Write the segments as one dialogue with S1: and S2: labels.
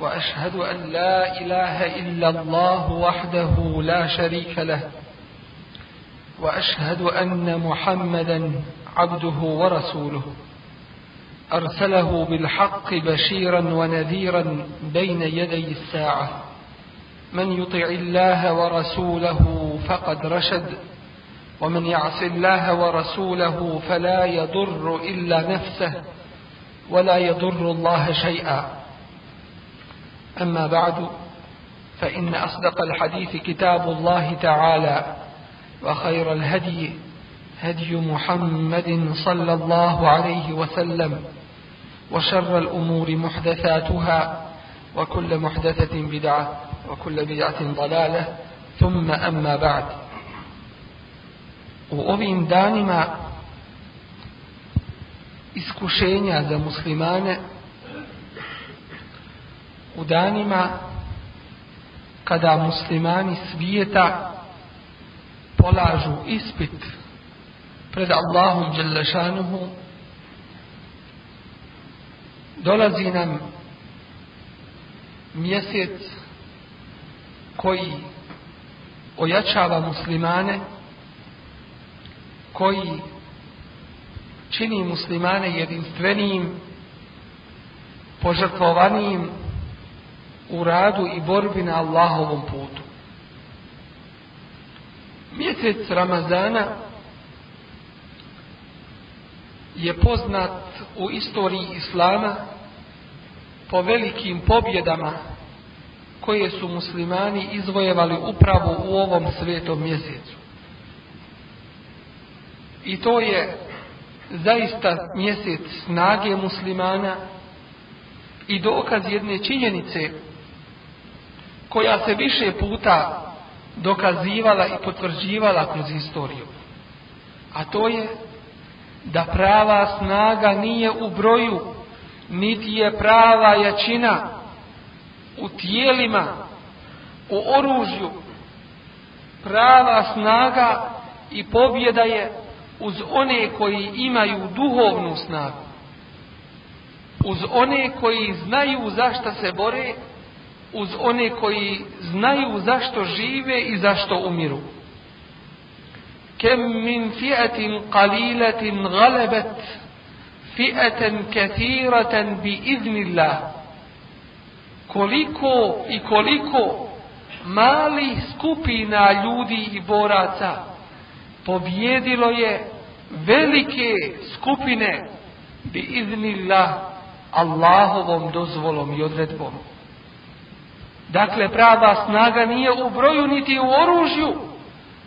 S1: وأشهد أن لا إله إلا الله وحده لا شريك له وأشهد أن محمدا عبده ورسوله. أرسله بالحق بشيرا ونذيرا بين يدي الساعة. من يطع الله ورسوله فقد رشد ومن يعص الله ورسوله فلا يضر إلا نفسه ولا يضر الله شيئا. أما بعد فإن أصدق الحديث كتاب الله تعالى وخير الهدي هدي محمد صلى الله عليه وسلم وشر الأمور محدثاتها وكل محدثة بدعة وكل بدعة ضلالة ثم أما بعد. U ovim danima iskušenja za muslimane u danima kada muslimani svijeta polažu ispit pred Allahom Đelešanuhu dolazi nam mjesec koji ojačava muslimane koji čini muslimane jedinstvenijim požrtvovanijim u radu i borbi na Allahovom putu. Mjesec Ramazana je poznat u istoriji Islama po velikim pobjedama koje su muslimani izvojevali upravo u ovom svetom mjesecu. I to je zaista mjesec snage muslimana i dokaz jedne činjenice koja se više puta dokazivala i potvrđivala kroz istoriju. A to je da prava snaga nije u broju, niti je prava jačina u tijelima, u oružju. Prava snaga i pobjeda je uz one koji imaju duhovnu snagu. Uz one koji znaju zašto se bore uz one koji znaju zašto žive i zašto umiru. Kem min fi'atin qalilatin galabat fi'atan kathiratan bi iznillah. Koliko i koliko malih skupina ljudi i boraca pobjedilo je velike skupine bi iznillah Allahovom dozvolom i odredbom. Dakle, prava snaga nije u broju niti u oružju.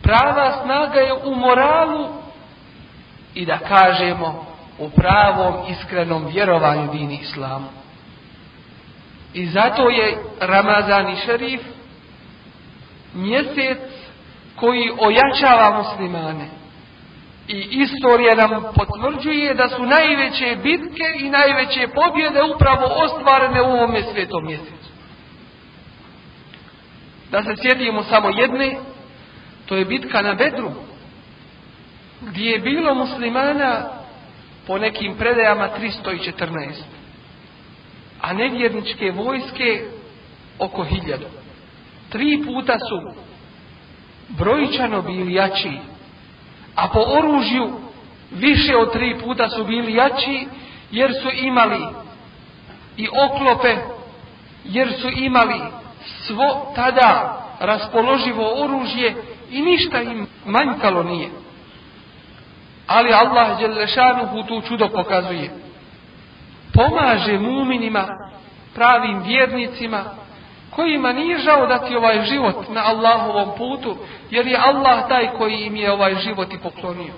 S1: Prava snaga je u moralu i da kažemo u pravom iskrenom vjerovanju dini islamu. I zato je Ramazan i šerif mjesec koji ojačava muslimane. I istorija nam potvrđuje da su najveće bitke i najveće pobjede upravo ostvarene u ovome svetom mjesecu. Da se sjetimo samo jedne, to je bitka na Bedru, gdje je bilo muslimana po nekim predajama 314, a nevjerničke vojske oko hiljadu. Tri puta su brojčano bili jači, a po oružju više od tri puta su bili jači, jer su imali i oklope, jer su imali svo tada raspoloživo oružje i ništa im manjkalo nije. Ali Allah Đelešanuhu tu čudo pokazuje. Pomaže muminima, pravim vjernicima, kojima nije žao dati ovaj život na Allahovom putu, jer je Allah taj koji im je ovaj život i poklonio.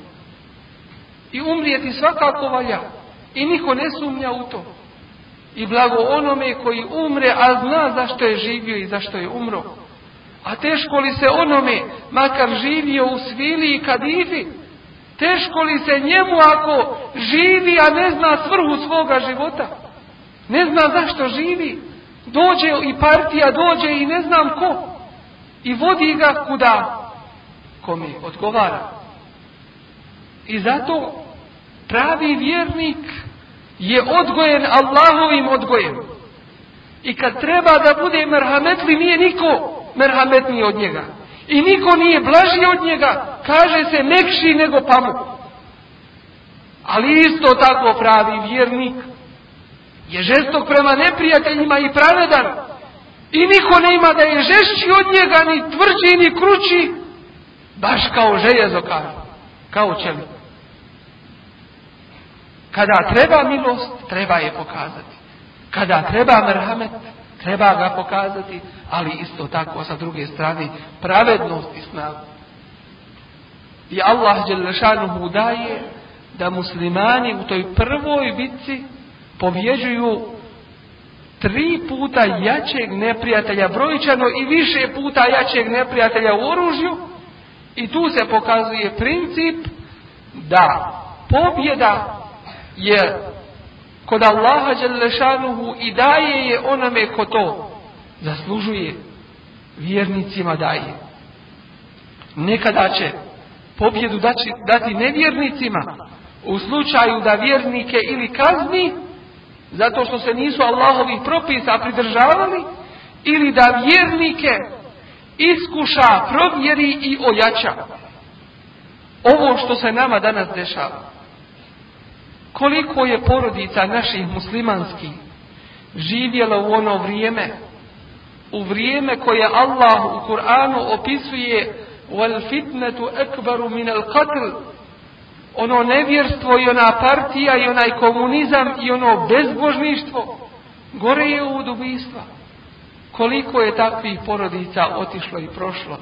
S1: I umrijeti svakako valja. I niko ne sumnja u to. I blago onome koji umre, a zna zašto je živio i zašto je umro. A teško li se onome, makar živio u svili i kadifi, teško li se njemu ako živi, a ne zna svrhu svoga života? Ne zna zašto živi. Dođe i partija dođe i ne znam ko. I vodi ga kuda? Kome odgovara. I zato pravi vjernik je odgojen Allahovim odgojem. I kad treba da bude merhametli, nije niko merhametniji od njega. I niko nije blaži od njega, kaže se mekši nego pamuk. Ali isto tako pravi vjernik je žestok prema neprijateljima i pravedan. I niko ne ima da je žešći od njega, ni tvrđi, ni krući, baš kao željezo kaže, kao čelik. Kada treba milost, treba je pokazati. Kada treba merhamet, treba ga pokazati, ali isto tako sa druge strane pravednost i snagu. I Allah Đelešanuhu daje da muslimani u toj prvoj bitci pobjeđuju tri puta jačeg neprijatelja brojčano i više puta jačeg neprijatelja u oružju i tu se pokazuje princip da pobjeda je kod Allaha Đelešanuhu i daje je onome ko to zaslužuje vjernicima daje. Nekada će pobjedu dati nevjernicima u slučaju da vjernike ili kazni zato što se nisu Allahovih propisa pridržavali ili da vjernike iskuša, provjeri i ojača. Ovo što se nama danas dešava. Koliko je porodica naših muslimanskih živjelo u ono vrijeme, u vrijeme koje Allah u Kur'anu opisuje wal fitnetu ekbaru min al qatl ono nevjerstvo i ona partija i onaj komunizam i ono bezbožništvo gore je od ubistva. Koliko je takvih porodica otišlo i prošlo?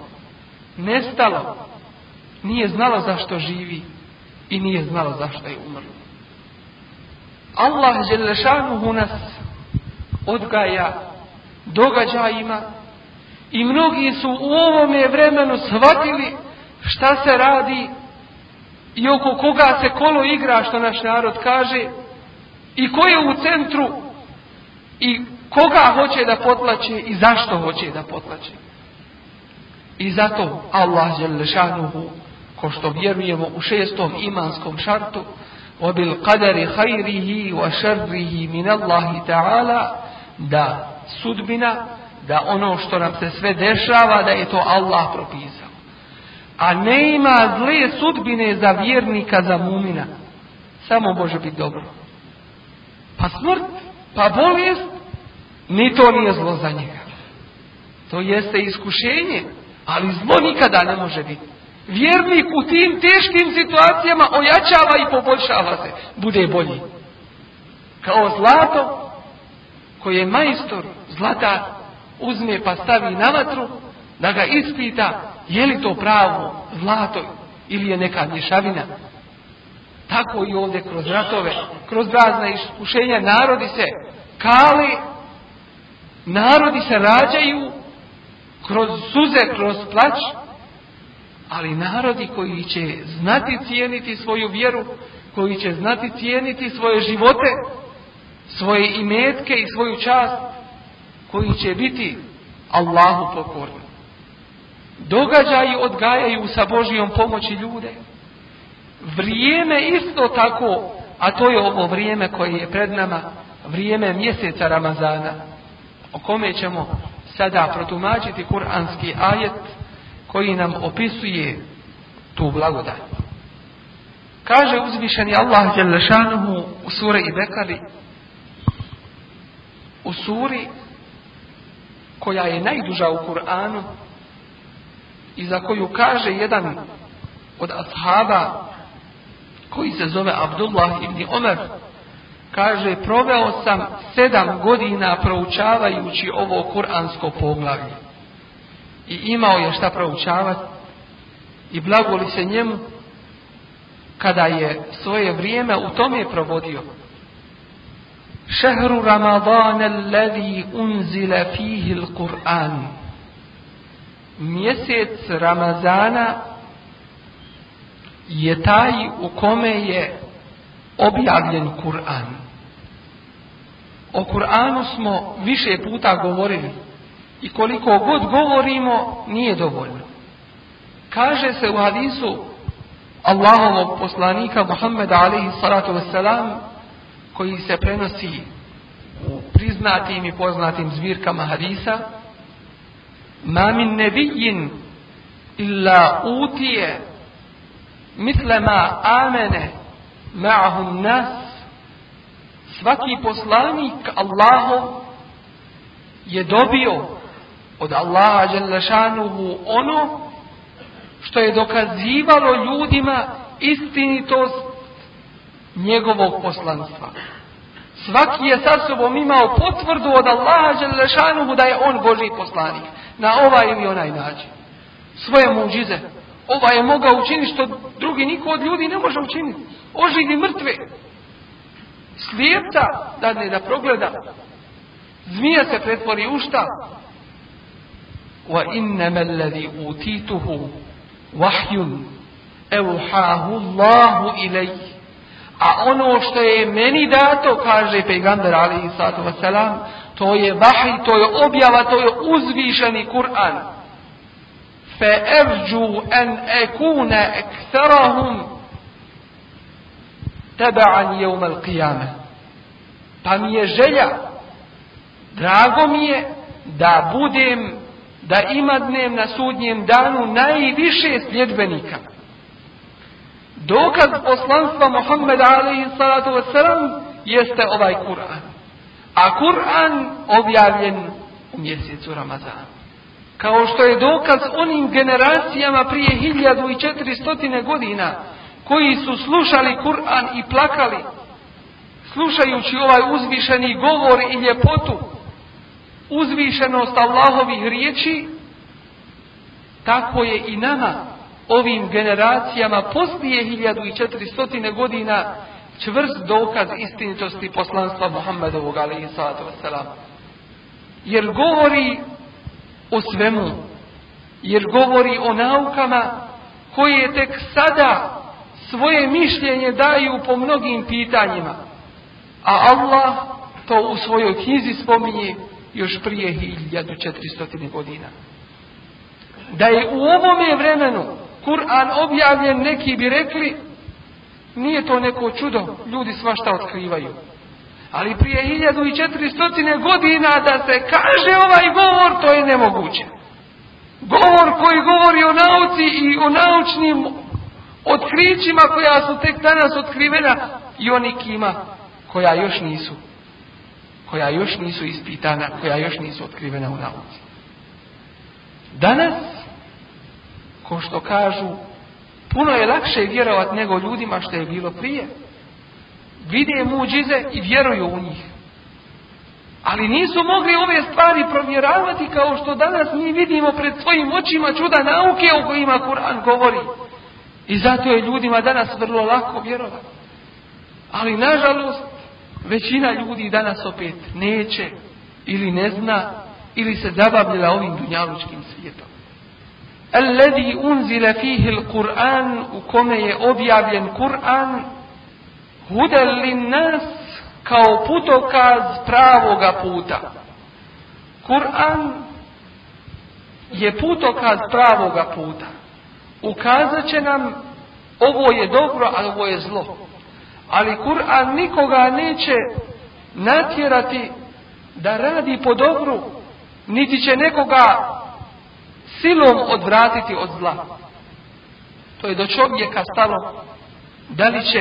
S1: Nestalo. Nije znalo zašto živi i nije znalo zašto je umrlo Allah Želešanuhu nas odgaja događajima i mnogi su u ovome vremenu shvatili šta se radi i oko koga se kolo igra, što naš narod kaže, i ko je u centru i koga hoće da potlače i zašto hoće da potlače. I zato Allah Želešanuhu, ko što vjerujemo u šestom imanskom šartu, وبالقدر خيره وشره من الله تعالى da sudbina da ono što nam se sve dešava da je to Allah propisao a ne ima zle sudbine za vjernika za mumina samo može biti dobro pa smrt pa bolest ni to nije zlo za njega to jeste iskušenje ali zlo nikada ne može biti Vjernik u tim teškim situacijama ojačava i poboljšava se. Bude bolji. Kao zlato koje majstor zlata uzme pa stavi na vatru da ga ispita je li to pravo zlato ili je neka mješavina. Tako i ovdje kroz ratove, kroz razne iskušenja narodi se kali, narodi se rađaju kroz suze, kroz plać, ali narodi koji će znati cijeniti svoju vjeru, koji će znati cijeniti svoje živote, svoje imetke i svoju čast, koji će biti Allahu pokorni. Događaji odgajaju sa Božijom pomoći ljude. Vrijeme isto tako, a to je ovo vrijeme koje je pred nama, vrijeme mjeseca Ramazana, o kome ćemo sada protumačiti kuranski ajet, koji nam opisuje tu blagodat. Kaže uzvišeni Allah Đelešanuhu u suri i Bekari, u suri koja je najduža u Kur'anu i za koju kaže jedan od ashaba koji se zove Abdullah ibn Omer kaže proveo sam sedam godina proučavajući ovo kuransko poglavlje i imao je šta proučavati i blagoli se njemu kada je svoje vrijeme u tome provodio. Šehru Ramadan alladhi unzila fihi al-Qur'an. mjesec Ramazana je taj u kome je objavljen Kur'an. O Kur'anu smo više puta govorili i koliko god govorimo nije dovoljno. Kaže se u hadisu Allahovog poslanika Muhammeda alaihi salatu wasalam koji se prenosi u priznatim i poznatim zbirkama hadisa Ma min nebijin illa utije misle ma amene ma'ahum nas svaki poslanik Allahov je dobio od Allaha Đelešanuhu ono što je dokazivalo ljudima istinitost njegovog poslanstva. Svaki je sa sobom imao potvrdu od Allaha Đelešanuhu da je on Boži poslanik. Na ovaj ili onaj način. Svoje muđize. Ova je mogao učiniti što drugi niko od ljudi ne može učiniti. Oživi mrtve. Slijepca da ne da progleda. Zmija se pretvori u šta? Innama alladhi utituhu wahjun evhahu Allahu ilayhi a ono što je meni dato, kaže pejgamber ali i sallatu wasalam, to je vahij, to je objava, to je uzvišeni Kur'an. Erđu en ekune ektarahum teba'an jevmel qiyame. Pa mi je želja, drago mi je da budem, da imadnem na sudnjem danu najviše sljedbenika. Dokaz poslanstva Muhammeda alaihi salatu wasalam jeste ovaj Kur'an. A Kur'an objavljen u mjesecu Ramazana. Kao što je dokaz onim generacijama prije 1400 godina koji su slušali Kur'an i plakali slušajući ovaj uzvišeni govor i ljepotu uzvišenost Allahovih riječi tako je i nama ovim generacijama poslije 1400 godina čvrst dokaz istinitosti poslanstva Muhammedovog alaihi sallatu. Jer govori o svemu, jer govori o naukama koje tek sada svoje mišljenje daju po mnogim pitanjima. A Allah to u svojoj knjizi spominje još prije 1400 godina. Da je u ovome vremenu Kur'an objavljen, neki bi rekli, nije to neko čudo, ljudi svašta otkrivaju. Ali prije 1400 godina da se kaže ovaj govor, to je nemoguće. Govor koji govori o nauci i o naučnim otkrićima koja su tek danas otkrivena i onikima koja još nisu koja još nisu ispitana, koja još nisu otkrivena u nauci. Danas ko što kažu, puno je lakše vjerovat nego ljudima što je bilo prije. Vide muđize i vjeruju u njih. Ali nisu mogli ove stvari provjeravati kao što danas mi vidimo pred svojim očima čuda nauke o kojima Kur'an govori. I zato je ljudima danas vrlo lako vjerovati. Ali nažalost, većina ljudi danas opet neće ili ne zna ili se zabavljala ovim dunjalučkim svijetom. Alladhi unzila fihi al-Qur'an u kome je objavljen Kur'an hudan linnas kao putokaz pravoga puta. Kur'an je putokaz pravoga puta. Ukazat će nam ovo je dobro, a ovo je zlo. Ali Kur'an nikoga neće natjerati da radi po dobru, niti će nekoga silom odvratiti od zla. To je do čovjeka stalo da li će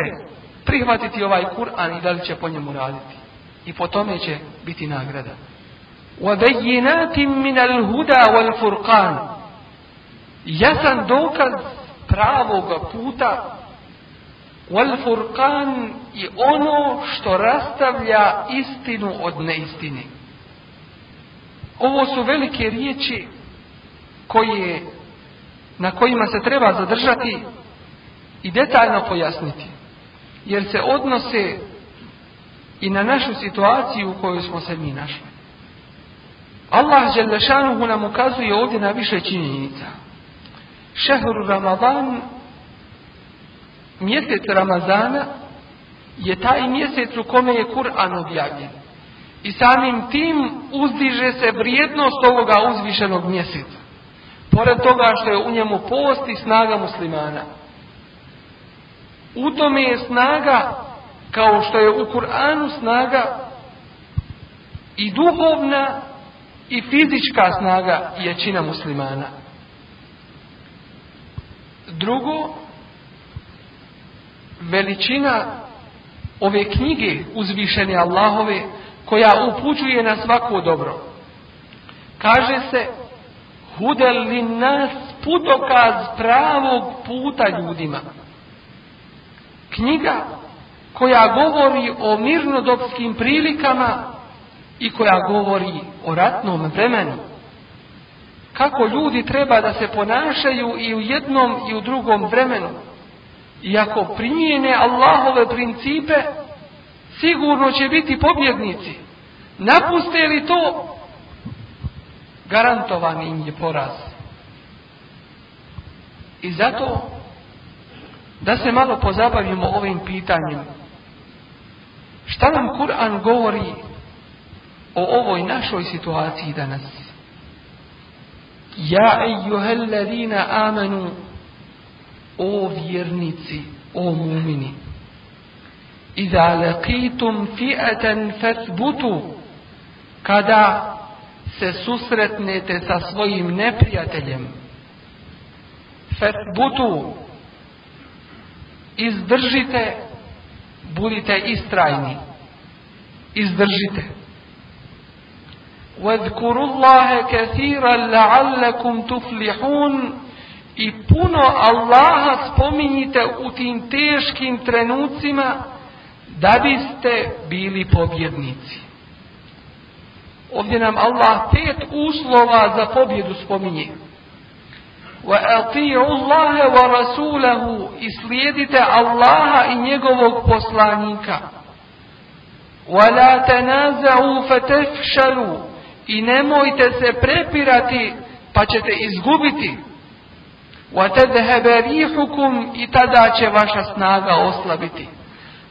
S1: prihvatiti ovaj Kur'an i da li će po njemu raditi. I po tome će biti nagrada. وَبَيِّنَاتٍ مِنَ الْهُدَى وَالْفُرْقَانِ Jasan dokaz pravog puta Wal furqan je ono što rastavlja istinu od neistine. Ovo su velike riječi koje, na kojima se treba zadržati i detaljno pojasniti. Jer se odnose i na našu situaciju u kojoj smo se mi našli. Allah Đelešanuhu nam ukazuje ovdje na više činjenica. Šehru Ramadan mjesec Ramazana, je taj mjesec u kome je Kur'an objavljen. I samim tim uzdiže se vrijednost ovoga uzvišenog mjeseca. Pored toga što je u njemu post i snaga muslimana. U tome je snaga, kao što je u Kur'anu snaga i duhovna i fizička snaga jačina muslimana. Drugo, veličina ove knjige uzvišene Allahove koja upućuje na svako dobro. Kaže se hudel li nas putokaz pravog puta ljudima. Knjiga koja govori o mirnodopskim prilikama i koja govori o ratnom vremenu. Kako ljudi treba da se ponašaju i u jednom i u drugom vremenu. I ako primijene Allahove principe, sigurno će biti pobjednici. Napuste li to, garantovan im je poraz. I zato da se malo pozabavimo ovim pitanjem. Šta nam Kur'an govori o ovoj našoj situaciji danas? Ja ejuhelladina amanu o vjernici, o mumini. Iza laqitum fi'atan fathbutu kada se susretnete sa svojim neprijateljem fathbutu izdržite budite istrajni izdržite واذكروا الله كثيرا لعلكم تفلحون i puno Allaha spominjite u tim teškim trenucima da biste bili pobjednici. Ovdje nam Allah pet uslova za pobjedu spominje. وَأَطِيعُوا اللَّهَ وَرَسُولَهُ I slijedite Allaha i njegovog poslanika. وَلَا تَنَازَعُوا فَتَفْشَلُوا I nemojte se prepirati pa ćete izgubiti. وَتَذْهَبَ رِيحُكُمْ I tada će vaša snaga oslabiti.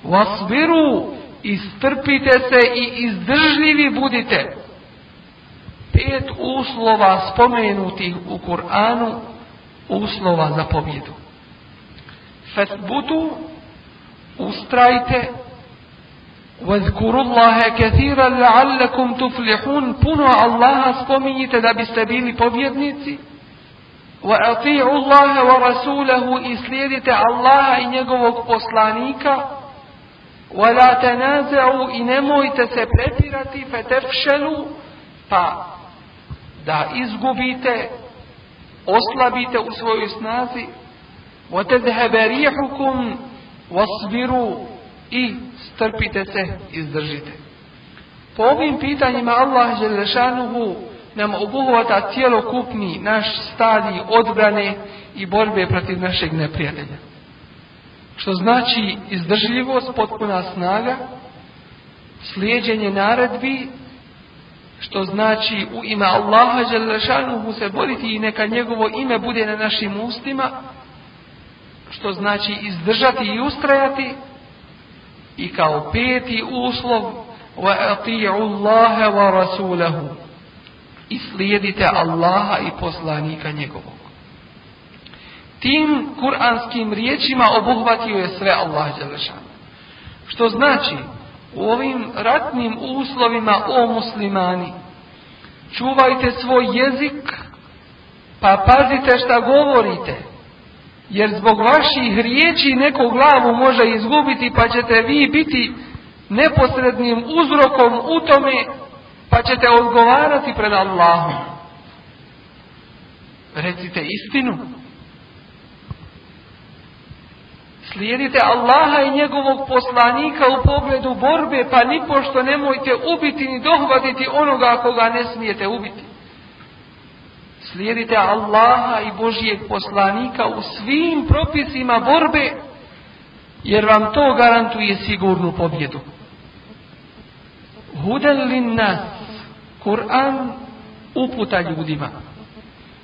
S1: وَاصْبِرُوا I strpite se i izdržljivi budite. Pet uslova spomenutih u Kur'anu, uslova za pobjedu. Fesbutu, ustrajte, واذكروا الله كثيرا لعلكم تفلحون puno Allaha spominjite da biste bili pobjednici وأطيعوا الله ورسوله إسليدت الله إن يقوك ولا تنازعوا إنمو يتسبرتي فتفشلوا فا دا إزقبيت أصلبيت أسوى إسنازي وتذهب ريحكم واصبروا إي استربيت سه إزدرجت فوقين بيتا الله جل شانه nam obuhvata cijelokupni naš stadij odbrane i borbe protiv našeg neprijatelja. Što znači izdržljivost, potpuna snaga, slijedjenje naredbi, što znači u ime Allaha Želešanuhu se boriti i neka njegovo ime bude na našim ustima, što znači izdržati i ustrajati, i kao peti uslov Allaha wa rasulahu i slijedite Allaha i poslanika njegovog. Tim kuranskim riječima obuhvatio je sve Allah Đelešan. Što znači, u ovim ratnim uslovima o muslimani, čuvajte svoj jezik, pa pazite šta govorite, jer zbog vaših riječi neko glavu može izgubiti, pa ćete vi biti neposrednim uzrokom u tome pa ćete odgovarati pred Allahom. Recite istinu. Slijedite Allaha i njegovog poslanika u pogledu borbe, pa nipošto nemojte ubiti ni dohvatiti onoga koga ne smijete ubiti. Slijedite Allaha i Božijeg poslanika u svim propisima borbe, jer vam to garantuje sigurnu pobjedu. Hudel nas, Kur'an uputa ljudima.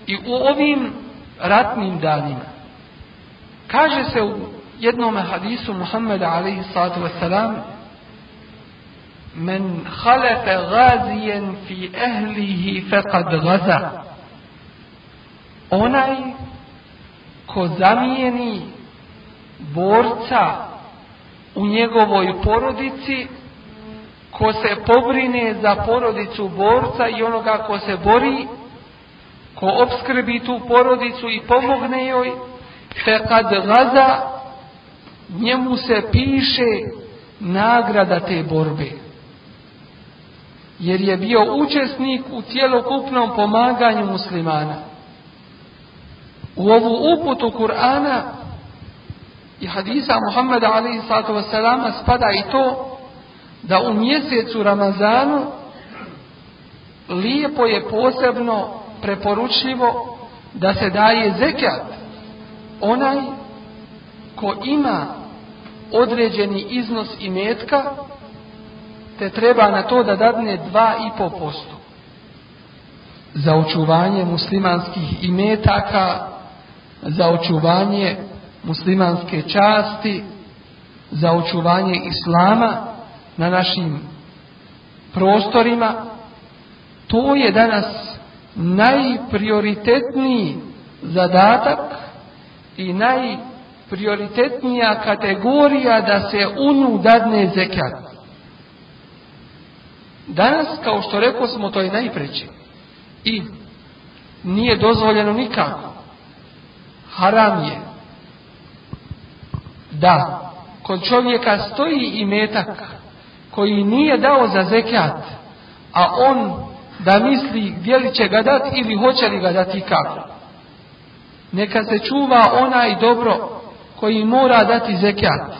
S1: I u ovim ratnim danima kaže se u jednom hadisu Muhammeda alaihi sallatu wasalam men halefe gazijen fi ehlihi fekad gaza onaj ko zamijeni borca u njegovoj porodici ko se pobrine za porodicu borca i onoga ko se bori ko obskrbi tu porodicu i pomogne joj te kad gaza njemu se piše nagrada te borbe. Jer je bio učesnik u cjelokupnom pomaganju muslimana. U ovu uputu Kur'ana i hadisa Muhammeda alaihi sallatu spada i to da u mjesecu Ramazanu lijepo je posebno preporučljivo da se daje zekat onaj ko ima određeni iznos imetka te treba na to da dadne 2,5% za očuvanje muslimanskih imetaka za očuvanje muslimanske časti za očuvanje islama na našim prostorima to je danas najprioritetniji zadatak i najprioritetnija kategorija da se u dadne zekat. Danas, kao što rekao smo, to je najpreće. I nije dozvoljeno nikako. Haram je da kod čovjeka stoji i metak koji nije dao za zekat, a on da misli gdje li će ga dati ili hoće li ga dati kako. Neka se čuva onaj dobro koji mora dati zekat.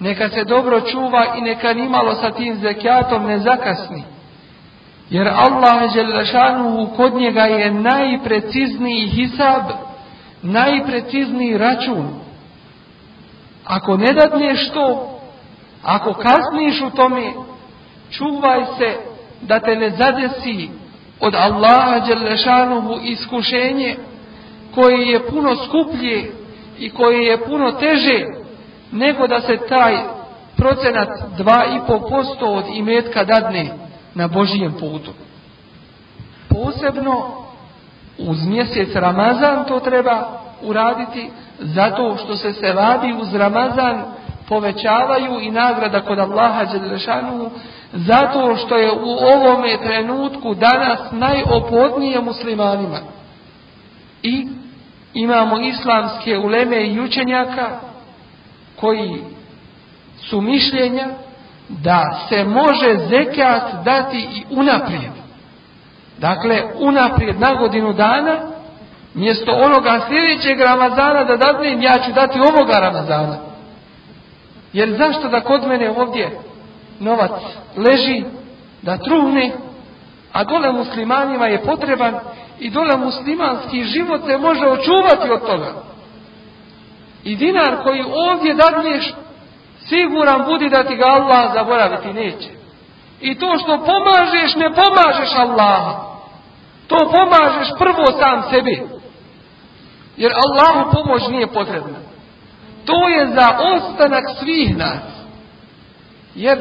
S1: Neka se dobro čuva i neka nimalo sa tim zekatom ne zakasni. Jer Allah Želešanuhu kod njega je najprecizniji hisab, najprecizniji račun. Ako ne dadneš to, ako kasniš u tome, čuvaj se da te ne zadesi od Allaha Đelešanuhu iskušenje koje je puno skuplje i koje je puno teže nego da se taj procenat 2,5% od imetka dadne na Božijem putu. Posebno uz mjesec Ramazan to treba uraditi zato što se se radi uz Ramazan povećavaju i nagrada kod Allaha Đelešanu zato što je u ovome trenutku danas najopodnije muslimanima. I imamo islamske uleme i učenjaka koji su mišljenja da se može zekat dati i unaprijed. Dakle, unaprijed na godinu dana, mjesto onoga sljedećeg Ramazana da dadnem, ja ću dati ovoga Ramazana. Jer zašto da kod mene ovdje novac leži, da truhne, a dole muslimanima je potreban i dole muslimanski život se može očuvati od toga. I dinar koji ovdje dadneš, siguran budi da ti ga Allah zaboraviti neće. I to što pomažeš, ne pomažeš Allaha. To pomažeš prvo sam sebi. Jer Allahu pomoć nije potrebna. To je za ostanak svih nas. Jer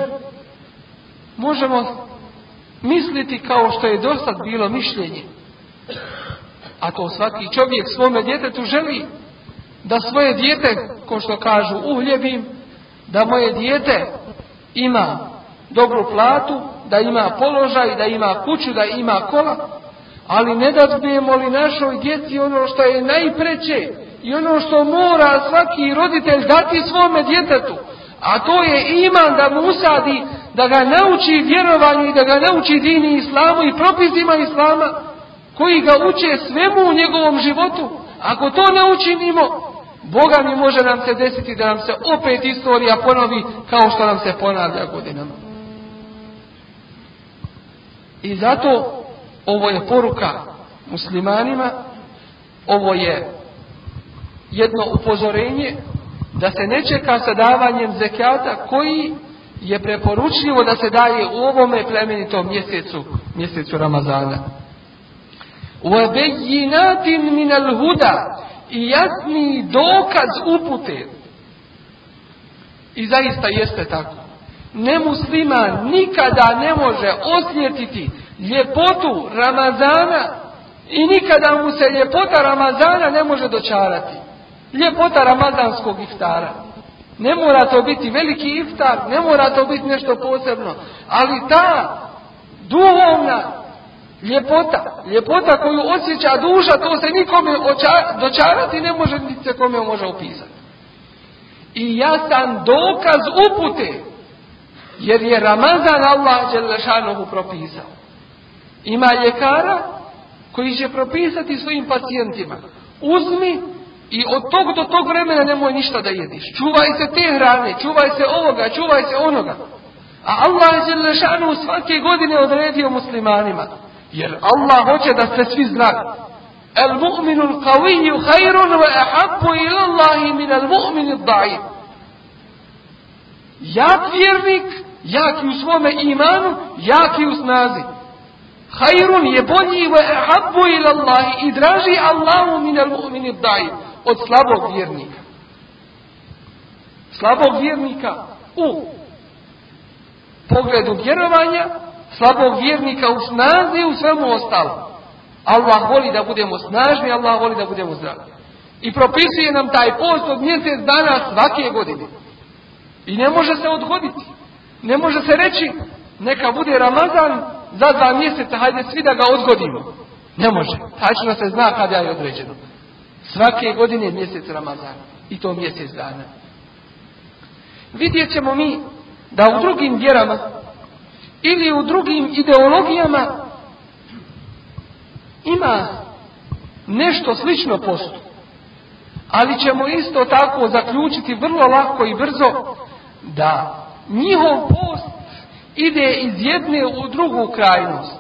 S1: možemo misliti kao što je dosad bilo mišljenje. A to svaki čovjek svome djetetu želi da svoje dijete, ko što kažu, uhljebim, da moje dijete ima dobru platu, da ima položaj, da ima kuću, da ima kola, ali ne da li našoj djeci ono što je najpreće i ono što mora svaki roditelj dati svome djetetu, a to je iman da mu usadi, da ga nauči vjerovanju i da ga nauči dini islamu i propisima islama, koji ga uče svemu u njegovom životu. Ako to ne učinimo, Boga mi može nam se desiti da nam se opet istorija ponovi kao što nam se ponavlja godinama. I zato ovo je poruka muslimanima, ovo je jedno upozorenje da se ne čeka sa davanjem zekata koji je preporučljivo da se daje u ovome plemenitom mjesecu, mjesecu Ramazana. وَبَيِّنَاتٍ مِنَ الْهُدَى I jasni dokaz upute. I zaista jeste tako. Nemusliman nikada ne može osjetiti ljepotu Ramazana i nikada mu se ljepota Ramazana ne može dočarati. Ljepota Ramazanskog iftara. Ne mora to biti veliki iftar, ne mora to biti nešto posebno, ali ta duhovna ljepota, ljepota koju osjeća duša, to se nikome dočarati ne može, niti se kome može opisati. I ja sam dokaz upute, jer je Ramazan Allah Đelešanohu propisao. Ima ljekara koji će propisati svojim pacijentima. Uzmi i od tog do tog vremena nemoj ništa da jediš. Čuvaj se te hrane, čuvaj se ovoga, čuvaj se onoga. A Allah je lešanu svake godine odredio muslimanima. Jer Allah hoće da se svi znaju. El mu'minu qawiyyu khairun wa ahabbu ila Allahi min al mu'minu da'if. Jak vjernik, jak u svome imanu, jak u snazi. Hajrun je bolji wa ahabbu ila Allahi i draži Allahu min al mu'minu da'if od slabog vjernika. Slabog vjernika u pogledu vjerovanja, slabog vjernika u snazi i u svemu ostalo. Allah voli da budemo snažni, Allah voli da budemo zdravi. I propisuje nam taj post od mjesec dana svake godine. I ne može se odgoditi. Ne može se reći, neka bude Ramazan za dva mjeseca, hajde svi da ga odgodimo. Ne može. Tačno se zna kada je određeno. Svake godine mjesec Ramazan. I to mjesec dana. Vidjet ćemo mi da u drugim vjerama ili u drugim ideologijama ima nešto slično postu. Ali ćemo isto tako zaključiti vrlo lako i brzo da njihov post ide iz jedne u drugu krajnost.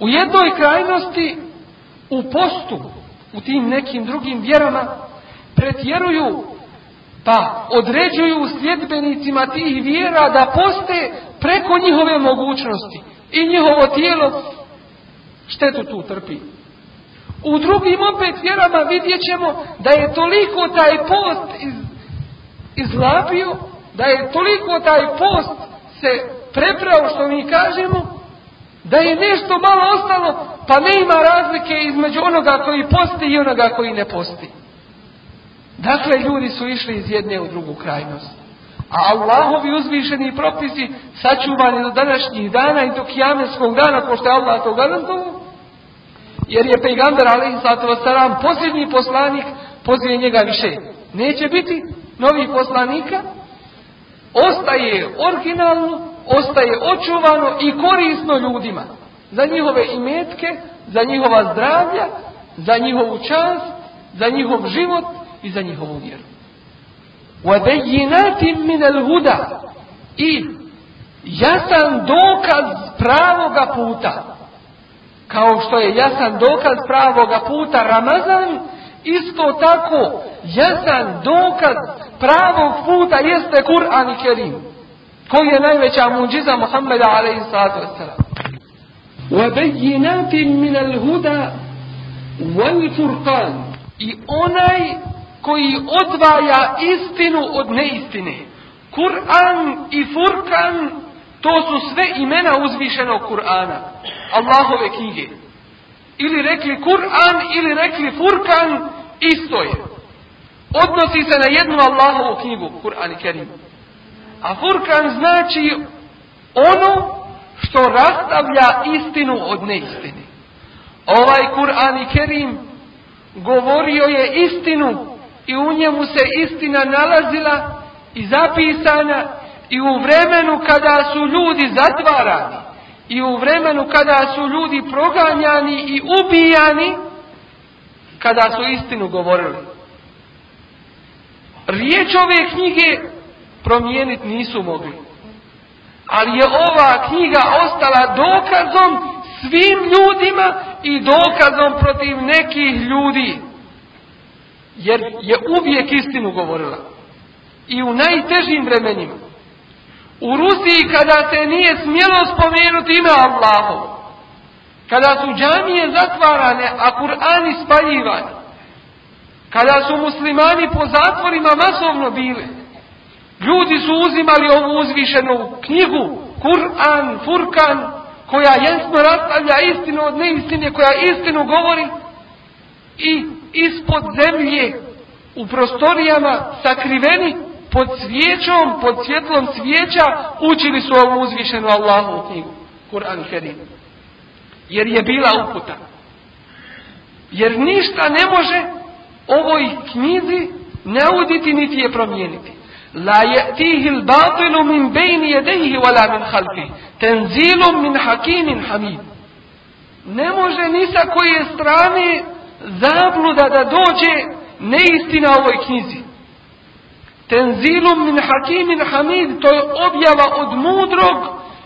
S1: U jednoj krajnosti u postu u tim nekim drugim vjerama pretjeruju pa određuju sljedbenicima tih vjera da poste preko njihove mogućnosti i njihovo tijelo štetu tu trpi. U drugim opet vjerama vidjet ćemo da je toliko taj post iz, izlapio, da je toliko taj post se preprao što mi kažemo, da je nešto malo ostalo, pa ne ima razlike između onoga koji posti i onoga koji ne posti. Dakle, ljudi su išli iz jedne u drugu krajnost. A Allahovi uzvišeni propisi sačuvani do današnjih dana i do kijametskog dana, pošto je Allah to garantovao, jer je pejgamber alaihi sallatu wasalam posljednji poslanik, poslije njega više neće biti novih poslanika, ostaje originalno, ostaje očuvano i korisno ljudima. Za njihove imetke, za njihova zdravlja, za njihovu čast, za njihov život i za njihovu vjeru. وَبَيِّنَاتٍ مِنَ الْهُدَى I jasan dokaz pravoga puta. Kao što je jasan dokaz pravoga puta Ramazan, isto tako jasan dokaz pravog puta jeste Kur'an i Kerim. Koji je najveća muđiza Muhammeda alaihi sallatu wasalam. وَبَيِّنَاتٍ مِنَ الْهُدَى وَالْفُرْقَانِ I onaj koji odvaja istinu od neistine. Kur'an i Furkan, to su sve imena uzvišenog Kur'ana, Allahove knjige. Ili rekli Kur'an, ili rekli Furkan, isto je. Odnosi se na jednu Allahovu knjigu, Kur'an i Kerim. A Furkan znači ono što rastavlja istinu od neistine. Ovaj Kur'an i Kerim govorio je istinu i u njemu se istina nalazila i zapisana i u vremenu kada su ljudi zatvarani i u vremenu kada su ljudi proganjani i ubijani kada su istinu govorili. Riječ ove knjige promijeniti nisu mogli. Ali je ova knjiga ostala dokazom svim ljudima i dokazom protiv nekih ljudi jer je uvijek istinu govorila. I u najtežim vremenima. U Rusiji kada se nije smjelo spomenuti ime Allahov. kada su džamije zatvarane, a Kur'ani spaljivani, kada su muslimani po zatvorima masovno bili, ljudi su uzimali ovu uzvišenu knjigu, Kur'an, Furkan, koja jasno rastavlja istinu od neistine, koja istinu govori i ispod zemlje u prostorijama sakriveni pod svijećom, pod svjetlom svijeća učili su ovu uzvišenu Allahu knjigu, Kur'an Kerim. Jer je bila uputa. Jer ništa ne može ovoj knjizi nauditi niti je promijeniti. La ya'tihi al-batilu min bayni yadayhi wala min khalfihi. Tenzilum min hakimin hamid. Ne može ni sa koje strane zabluda da dođe neistina ovoj knjizi. Tenzilum min hakimin hamid, to je objava od mudrog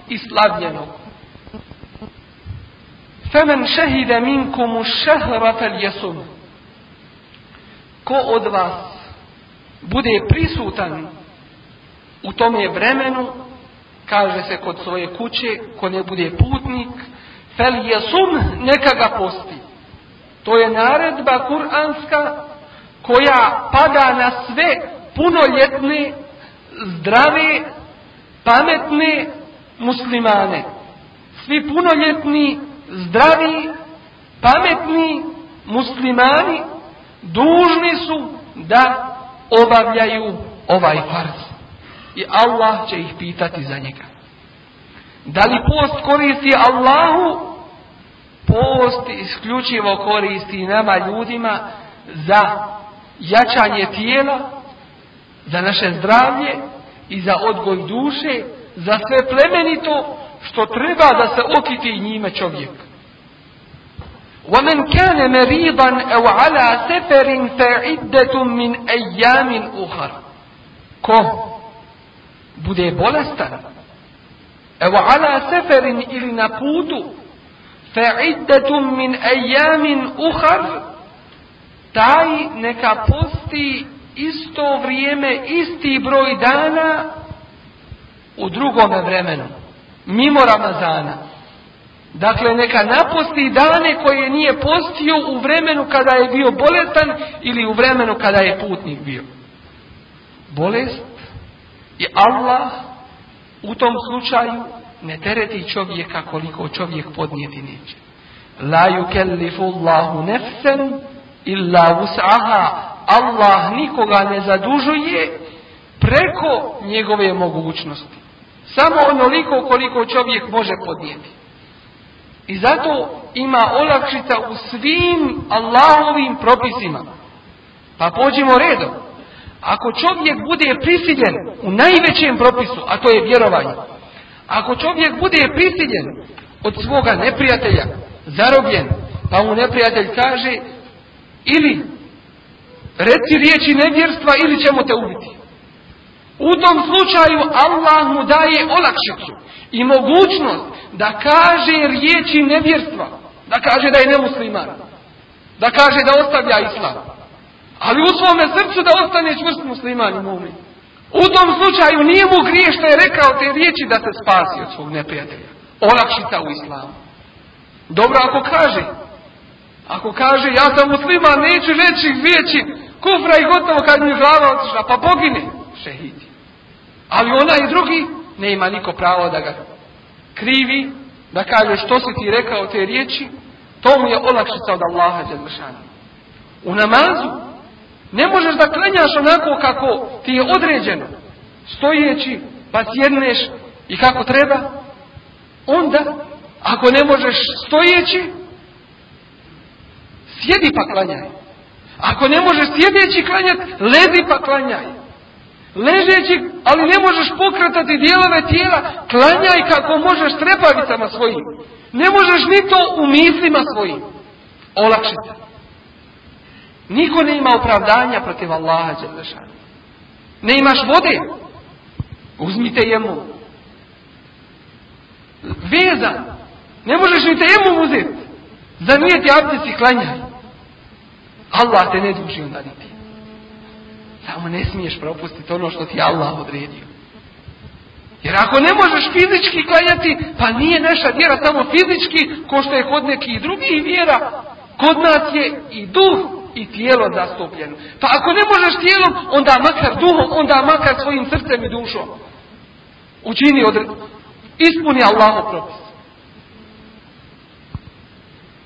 S1: i slavljenog. Femen šehide minkumu šehra fel jesum. Ko od vas bude prisutan u tome vremenu, kaže se kod svoje kuće, ko ne bude putnik, fel jesum neka ga posti. To je naredba kuranska koja pada na sve punoljetne, zdrave, pametne muslimane. Svi punoljetni, zdravi, pametni muslimani dužni su da obavljaju ovaj farz I Allah će ih pitati za njega. Da li post koristi Allahu? Post isključivo koristi nama ljudima za jačanje tijela, za naše zdravlje i za odgoj duše, za sve plemenito što treba da se okiti njime čovjek. ومن كان مريضا أو على سفر فعدة من أيام أخر ko bude bolestan evo ala seferin ili na putu fa'iddatum min ayamin ukhar taj neka posti isto vrijeme isti broj dana u drugome vremenu mimo Ramazana. Dakle, neka naposti dane koje nije postio u vremenu kada je bio bolestan ili u vremenu kada je putnik bio. Bolest i Allah u tom slučaju ne tereti čovjeka koliko čovjek podnijeti neće. La yukellifu Allahu nefsen illa wus'aha. Allah nikoga ne zadužuje preko njegove mogućnosti. Samo onoliko koliko čovjek može podnijeti. I zato ima olakšica u svim Allahovim propisima. Pa pođimo redom. Ako čovjek bude prisiljen u najvećem propisu, a to je vjerovanje, ako čovjek bude prisiljen od svoga neprijatelja, zarobljen, pa mu neprijatelj kaže ili reci riječi nevjerstva ili ćemo te ubiti. U tom slučaju Allah mu daje olakšicu i mogućnost da kaže riječi nevjerstva, da kaže da je nemusliman, da kaže da ostavlja islam. Ali u svome srcu da ostane čvrst musliman i mumin. U tom slučaju nije mu grije što je rekao te riječi da se spasi od svog neprijatelja. Olakšica u islamu. Dobro ako kaže, ako kaže ja sam musliman, neću reći riječi kufra i gotovo kad mi glava otišla, pa pogine šehidi. Ali onaj drugi ne ima niko pravo da ga krivi, da kaže što si ti rekao te riječi, to mu je olakšica od Allaha Đelešana. U namazu ne možeš da klanjaš onako kako ti je određeno, stojeći, pa sjedneš i kako treba. Onda, ako ne možeš stojeći, sjedi pa klanjaj. Ako ne možeš sjedeći klanjati, lezi pa klanjaj. Ležeći, ali ne možeš pokretati dijelove tijela, klanjaj kako možeš trepavicama svojim. Ne možeš ni to u mislima svojim. Olakšite. Niko ne ima opravdanja protiv Allaha Đelešana. Ne imaš vode? Uzmite jemu. Vezan. Ne možeš ni te jemu uzeti. Zanijeti abdest i klanjaj. Allah te ne duži onda niti. Samo ne smiješ propustiti ono što ti Allah odredio. Jer ako ne možeš fizički klanjati, pa nije naša vjera samo fizički, ko što je kod nekih drugih vjera, kod nas je i duh i tijelo zastupljeno. Pa ako ne možeš tijelom, onda makar duhom, onda makar svojim srcem i dušom. Učini od... Ispuni Allahov propis.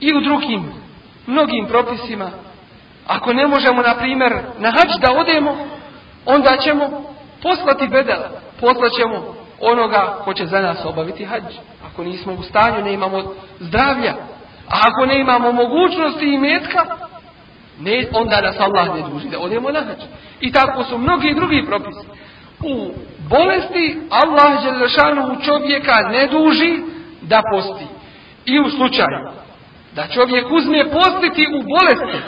S1: I u drugim, mnogim propisima. Ako ne možemo, na primjer, na hač da odemo, onda ćemo poslati bedel. Poslaćemo onoga ko će za nas obaviti hađ. Ako nismo u stanju, ne imamo zdravlja. A ako ne imamo mogućnosti i metka, ne, onda nas Allah ne duži da odemo na hađ. I tako su mnogi drugi propisi. U bolesti Allah u čovjeka ne duži da posti. I u slučaju da čovjek uzme postiti u bolesti,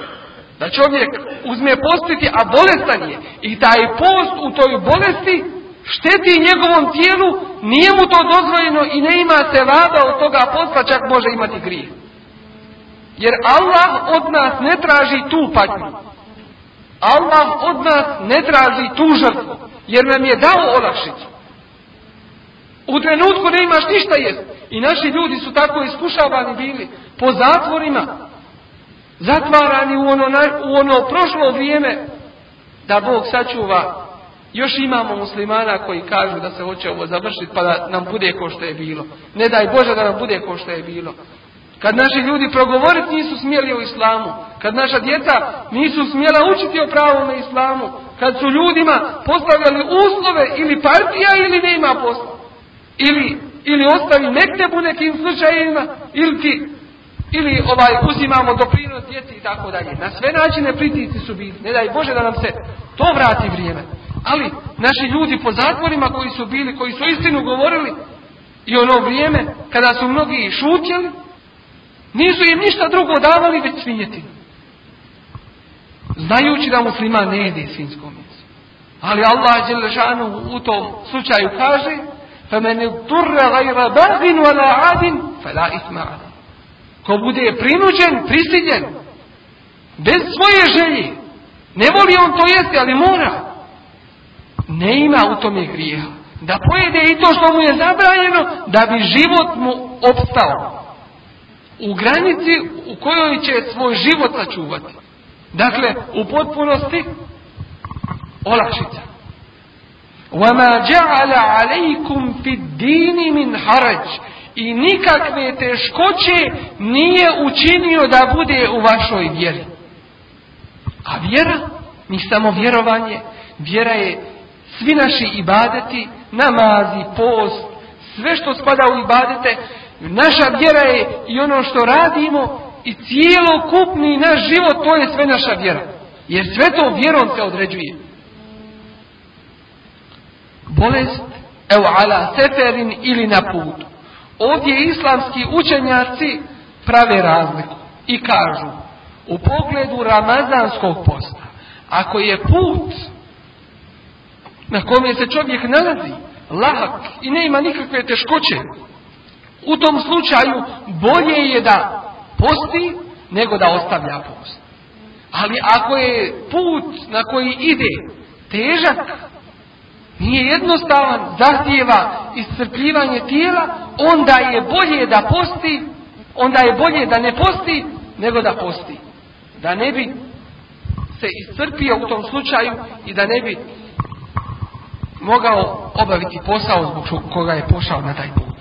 S1: da čovjek uzme postiti, a bolestan je, i taj post u toj bolesti šteti njegovom tijelu, nije mu to dozvoljeno i ne ima se vada od toga posla, čak može imati grije. Jer Allah od nas ne traži tu patnju. Allah od nas ne traži tu žrtvu, jer nam je dao olakšicu. U trenutku ne imaš ništa jest. I naši ljudi su tako iskušavani bili po zatvorima, zatvarani u ono, u ono prošlo vrijeme, da Bog sačuva još imamo muslimana koji kažu da se hoće ovo završiti pa da nam bude ko što je bilo. Ne daj Bože da nam bude ko što je bilo. Kad naši ljudi progovoriti nisu smjeli o islamu. Kad naša djeca nisu smjela učiti o pravom islamu. Kad su ljudima postavljali uslove ili partija ili ne ima posla. Ili, ili ostavi u nekim slučajevima. Ili ti ili ovaj uzimamo doprinos djeci i tako dalje. Na sve načine pritici su bili. Ne daj Bože da nam se to vrati vrijeme. Ali naši ljudi po zatvorima koji su bili, koji su istinu govorili i ono vrijeme kada su mnogi šutjeli, nisu im ništa drugo davali već svinjetinu. Znajući da muslima ne jede svinsko meso. Ali Allah Đelešanu u tom slučaju kaže فَمَنِ اُتُرَّ غَيْرَ بَغٍ وَلَا عَدٍ فَلَا إِثْمَ Ko bude prinuđen, prisiljen, bez svoje želje, ne voli on to jesti, ali mora ne ima u tome grijeha. Da pojede i to što mu je zabranjeno, da bi život mu opstao. U granici u kojoj će svoj život sačuvati. Dakle, u potpunosti olakšica. وَمَا جَعَلَ عَلَيْكُمْ فِي الدِّينِ مِنْ حَرَجِ I nikakve teškoće nije učinio da bude u vašoj vjeri. A vjera, ni samo vjerovanje, vjera je svi naši ibadeti, namazi, post, sve što spada u ibadete, naša vjera je i ono što radimo i cijelokupni naš život, to je sve naša vjera. Jer sve to vjerom se određuje. Bolest, evo ala seferin ili na putu. Ovdje islamski učenjaci prave razliku i kažu u pogledu ramazanskog posta, ako je put na kome se čovjek nalazi, lahak i ne ima nikakve teškoće, u tom slučaju bolje je da posti nego da ostavlja post. Ali ako je put na koji ide težak, nije jednostavan, zahtjeva iscrpljivanje tijela, onda je bolje da posti, onda je bolje da ne posti, nego da posti. Da ne bi se iscrpio u tom slučaju i da ne bi mogao obaviti posao zbog koga je pošao na taj put.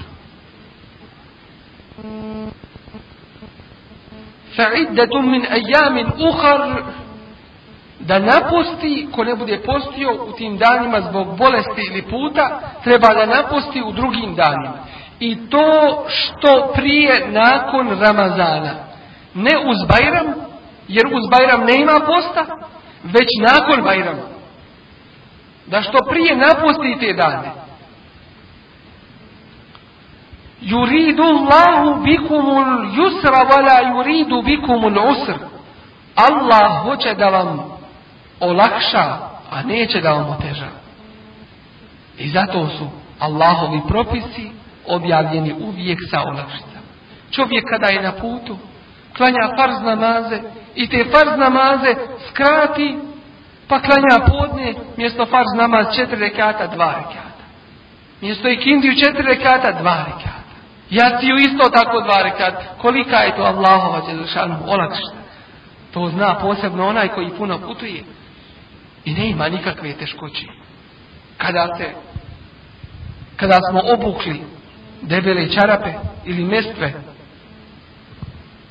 S1: Fa'iddatum min ajamin uhar da napusti, ko ne bude postio u tim danima zbog bolesti ili puta, treba da napusti u drugim danima. I to što prije nakon Ramazana. Ne uz Bajram, jer uz Bajram ne ima posta, već nakon Bajrama da što prije napustite dane. Yuridu Allahu bikumul yusra wala yuridu bikumul usr. Allah hoće da vam olakša, a neće da vam oteža. I zato su Allahovi propisi objavljeni uvijek sa olakšicama. Čovjek kada je na putu, klanja farz namaze i te farz namaze skrati, pa klanja podne mjesto farz namaz četiri rekata, dva rekata. Mjesto ikindiju četiri rekata, dva rekata. Jaciju isto tako dva rekata. Kolika je to Allahova Đelešanu olakšta. To zna posebno onaj koji puno putuje. I ne ima nikakve teškoće. Kada se, kada smo obukli debele čarape ili mestve,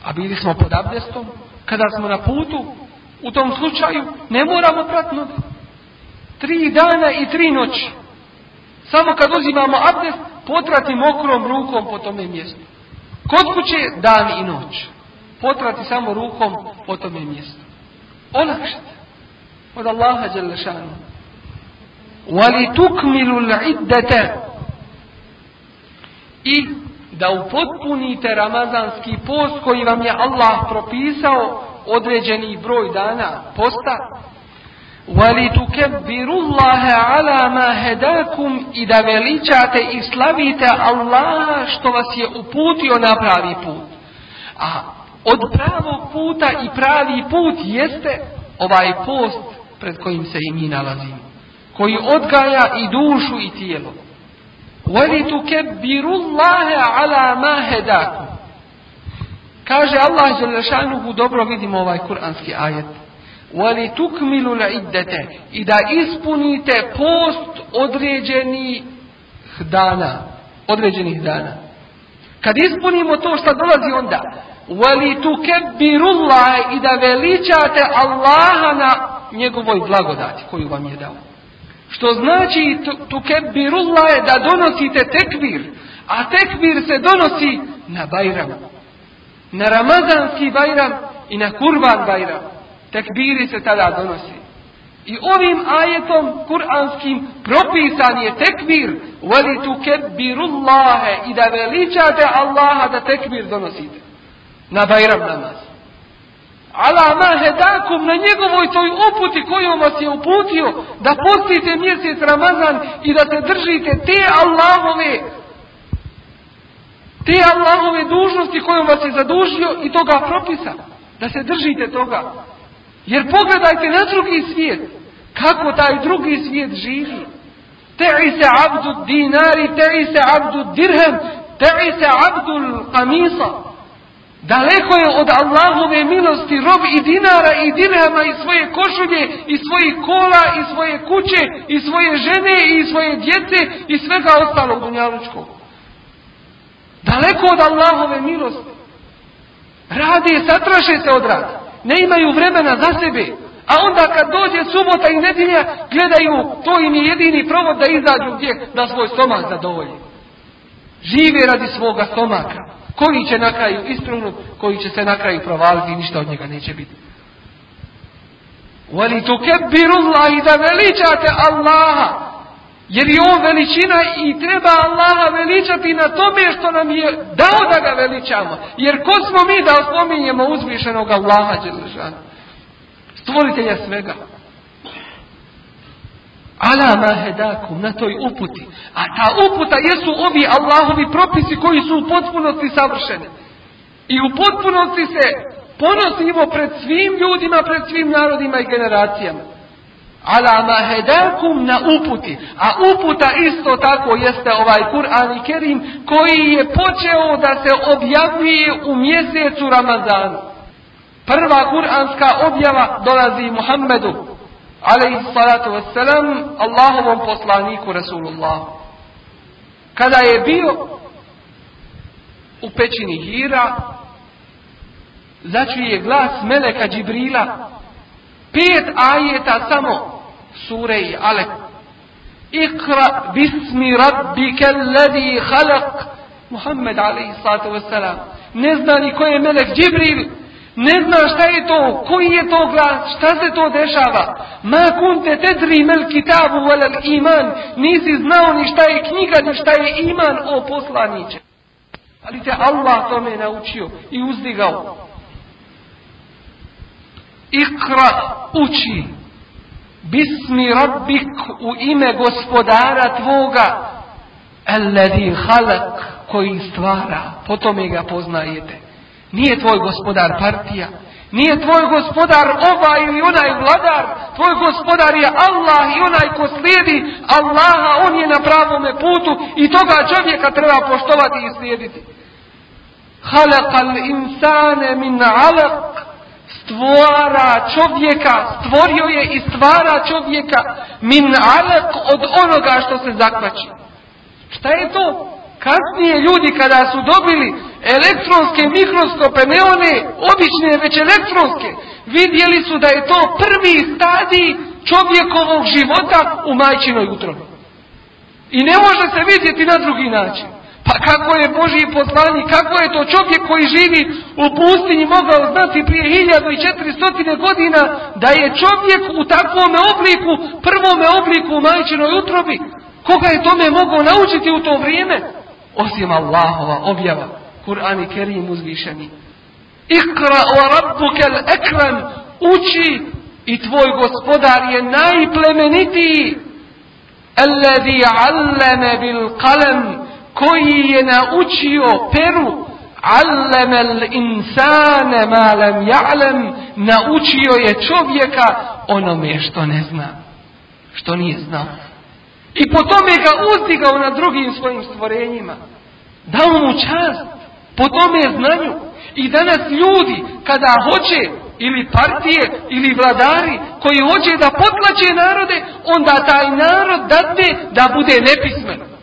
S1: a bili smo pod abdestom, kada smo na putu, u tom slučaju ne moramo prati Tri dana i tri noći. Samo kad uzimamo abdest, potrati mokrom rukom po tome mjestu. Kod kuće dan i noć. Potrati samo rukom po tome mjestu. Olakšite. Od Allaha Đelešanu. Wali tukmilu l'iddete. I da upotpunite ramazanski post koji vam je Allah propisao određeni broj dana posta وَلِتُكَبِّرُ اللَّهَ عَلَى مَا هَدَاكُمْ i da veličate i slavite Allaha što vas je uputio na pravi put. A od pravog puta i pravi put jeste ovaj post pred kojim se i mi nalazimo. Koji odgaja i dušu i tijelo. وَلِتُكَبِّرُ اللَّهَ عَلَى مَا هَدَاكُمْ Kaže Allah Želešanuhu, dobro vidimo ovaj kuranski ajet. Tukmilu iddete i da ispunite post određenih dana. Određenih dana. Kad ispunimo to što dolazi onda. Wali tukebirullah i da veličate Allaha na njegovoj blagodati koju vam je dao. Što znači tukebirullah je da donosite tekbir. A tekbir se donosi na Bajram. Na Ramazanski Bajram i na Kurban Bajram. Tekbiri se tada donosi. I ovim ajetom kuranskim propisan je tekbir veli tu kebbirullahe i da veličate Allaha da tekbir donosite. Na Bajram namaz. Ala ma hedakum na njegovoj toj uputi kojom vas je uputio da postite mjesec Ramazan i da se držite te Allahove te Allahove dužnosti kojom vas je zadužio i toga propisa. Da se držite toga. Jer pogledajte na drugi svijet. Kako taj drugi svijet živi. Te'i se abdu dinari, te'i se abdu dirhem, te'i se abdu kamisa. Daleko je od Allahove milosti rob i dinara i dirhama i svoje košulje i svojih kola i svoje kuće i svoje žene i svoje djece i svega ostalog dunjalučkog. Daleko od Allahove milosti. Radi, satraše se od rada ne imaju vremena za sebe. A onda kad dođe subota i nedjelja, gledaju, to im je jedini provod da izađu gdje, da svoj stomak zadovolji. Žive radi svoga stomaka. Koji će na kraju istrunut, koji će se na kraju provaliti i ništa od njega neće biti. Vali tu i da veličate Allaha. Jer je on veličina i treba Allaha veličati na tome što nam je dao da ga veličamo. Jer ko smo mi da spominjemo uzvišenog Allaha Đelešana? Stvoritelja svega. Ala mahedakum, na toj uputi. A ta uputa jesu ovi Allahovi propisi koji su u potpunosti savršeni. I u potpunosti se ponosimo pred svim ljudima, pred svim narodima i generacijama ala mahedakum na uputi. A uputa isto tako jeste ovaj Kur'an i Kerim koji je počeo da se objavljuje u mjesecu Ramazanu. Prva kuranska objava dolazi Muhammedu alaihi salatu wassalam Allahovom poslaniku Rasulullah. Kada je bio u pećini Hira začuje glas Meleka Džibrila pet ajeta samo sure i Alek. Ikra bismi rabbike alladhi khalaq. Muhammed alaihi sallatu wasalam. Ne zna ni ko je melek Džibril. Ne zna šta je to, koji je to glas, šta se to dešava. Ma kunte tedri mel kitabu velel iman. Nisi znao ni šta je knjiga, ni šta je iman o poslaniće. Ali te Allah tome naučio i uzdigao. Ikra uči. Bismi rabbik u ime gospodara tvoga. Alladhi halak koji stvara. Po tome ga poznajete. Nije tvoj gospodar partija. Nije tvoj gospodar ovaj ili onaj vladar. Tvoj gospodar je Allah i onaj ko slijedi Allaha, on je na pravome putu i toga čovjeka treba poštovati i slijediti. Halakal insane min alaq stvara čovjeka, stvorio je i stvara čovjeka min alaq od onoga što se zakvači. Šta je to? Kasnije ljudi kada su dobili elektronske mikroskope, ne one obične, već elektronske, vidjeli su da je to prvi stadij čovjekovog života u majčinoj utrobi. I ne može se vidjeti na drugi način. Pa kako je Božji poslanik, kako je to čovjek koji živi u pustinji mogao znati prije 1400 godina da je čovjek u takvom obliku, prvome obliku u majčinoj utrobi. Koga je tome mogao naučiti u to vrijeme? Osim Allahova objava. Kur'an i Kerim uzvišeni. Ikra o rabbukel ekran. Uči i tvoj gospodar je najplemenitiji. Alladhi allame bil kalem. Koji je naučio peru. Allame insane ma lam ja'lem. Naučio je čovjeka onome što ne zna. Što nije znao. I po tome ga uzdigao na drugim svojim stvorenjima. Dao mu čast po tome znanju. I danas ljudi kada hoće ili partije ili vladari koji hoće da potlače narode, onda taj narod date da bude nepismen.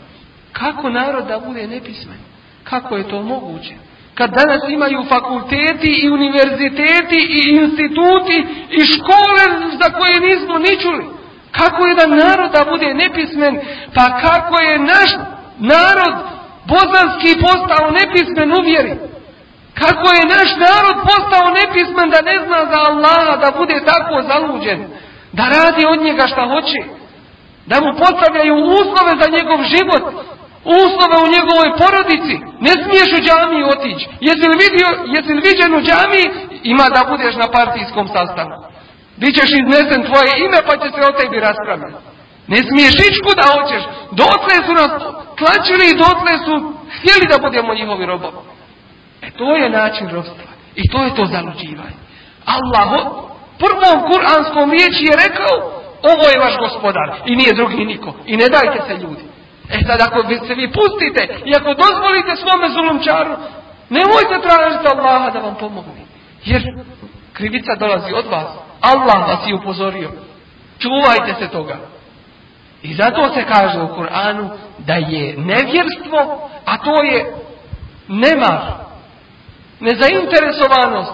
S1: Kako narod da bude nepismen? Kako je to moguće? Kad danas imaju fakulteti i univerziteti i instituti i škole za koje nismo ni čuli. Kako jedan narod da bude nepismen? Pa kako je naš narod Bosanski postao nepismen u vjeri. Kako je naš narod postao nepismen da ne zna za Allaha, da bude tako zaluđen. Da radi od njega šta hoće. Da mu postavljaju uslove za njegov život. Uslove u njegovoj porodici. Ne smiješ u džamiji otići. Jesi li, vidio, jesi li viđen u džamiji? Ima da budeš na partijskom sastanku. Bićeš iznesen tvoje ime pa će se o tebi raspravljati. Ne smiješ ići kuda hoćeš. Dotle su nas tlačili i dotle su htjeli da budemo njihovi robovi. E to je način robstva. I to je to zaluđivanje. Allah prvom kuranskom riječi je rekao ovo je vaš gospodar i nije drugi niko. I ne dajte se ljudi. E sad ako se vi pustite i ako dozvolite svome zulumčaru, nemojte tražiti Allaha da vam pomogne. Jer krivica dolazi od vas. Allah vas je upozorio. Čuvajte se toga. I zato se kaže u Kur'anu da je nevjerstvo, a to je nemar, nezainteresovanost,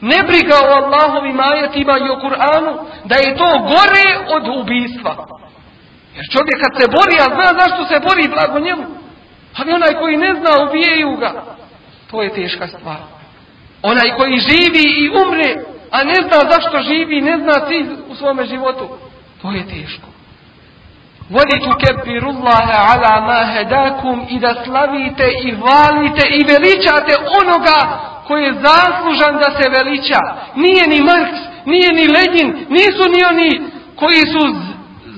S1: nebriga o Allahovim ajetima i o Kur'anu, da je to gore od ubijstva. Jer čovjek kad se bori, a zna zašto se bori, blago njemu. Pa Ali onaj koji ne zna, ubijaju ga. To je teška stvar. Onaj koji živi i umre, a ne zna zašto živi, ne zna cilj u svome životu. To je teško. Volite kebiru ala ma hedakum i da slavite i valite i veličate onoga koji je zaslužan da se veliča. Nije ni Marks, nije ni Lenin, nisu ni oni koji su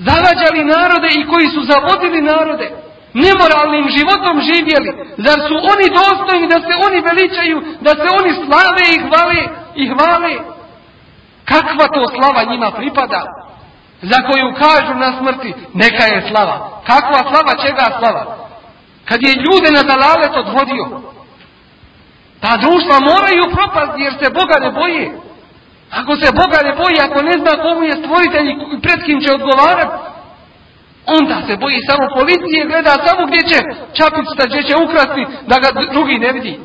S1: zavađali narode i koji su zavodili narode. Nemoralnim životom živjeli. Zar su oni dostojni da se oni veličaju, da se oni slave i hvale i hvale? Kakva to slava njima pripada? za koju kažu na smrti, neka je slava. Kakva slava, čega slava? Kad je ljude na dalalet odvodio, ta društva moraju propasti jer se Boga ne boje. Ako se Boga ne boji, ako ne zna komu je stvoritelj i pred kim će odgovarati, onda se boji samo policije, gleda samo gdje će čapicita, gdje će ukrasti, da ga drugi ne vidi.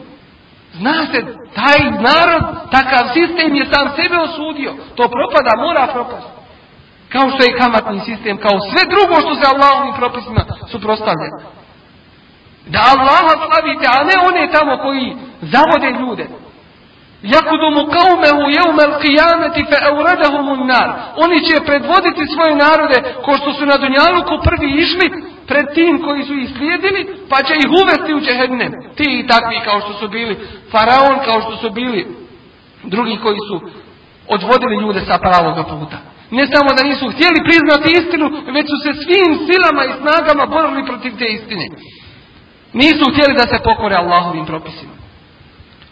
S1: Zna se, taj narod, takav sistem je sam sebe osudio. To propada, mora propasti. Kao što je kamatni sistem, kao sve drugo što se Allahovim propisima suprostavlja. Da Allaha slavite, a ne one tamo koji zavode ljude. Kaumehu jeumel qiyameti fe euredahumun nar. Oni će predvoditi svoje narode ko što su na Dunjaluku prvi išli pred tim koji su ih slijedili, pa će ih uvesti u džehennem. Ti i takvi kao što su bili faraon, kao što su bili drugi koji su odvodili ljude sa pravoga puta. Ne samo da nisu htjeli priznati istinu, već su se svim silama i snagama borili protiv te istine. Nisu htjeli da se pokore Allahovim propisima.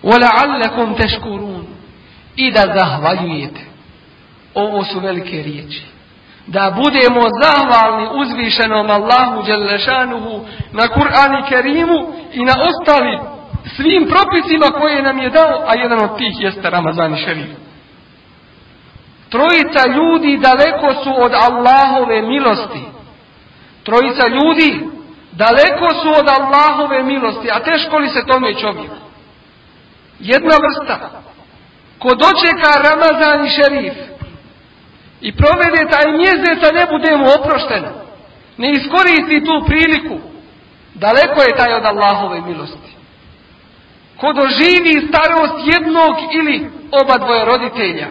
S1: وَلَعَلَّكُمْ تَشْكُرُونَ i da zahvaljujete. Ovo su velike riječi. Da budemo zahvalni uzvišenom Allahu Đelešanuhu na Kur'ani Kerimu i na ostali svim propisima koje nam je dao, a jedan od tih jeste Ramazani Šerif. Trojica ljudi daleko su od Allahove milosti. Trojica ljudi daleko su od Allahove milosti, a teško li se tome čovjek? Jedna vrsta, ko dočeka Ramazan i šerif i provede taj mjesec, a ne budemo oprošteni, ne iskoristi tu priliku, daleko je taj od Allahove milosti. Ko doživi starost jednog ili oba dvoje roditelja,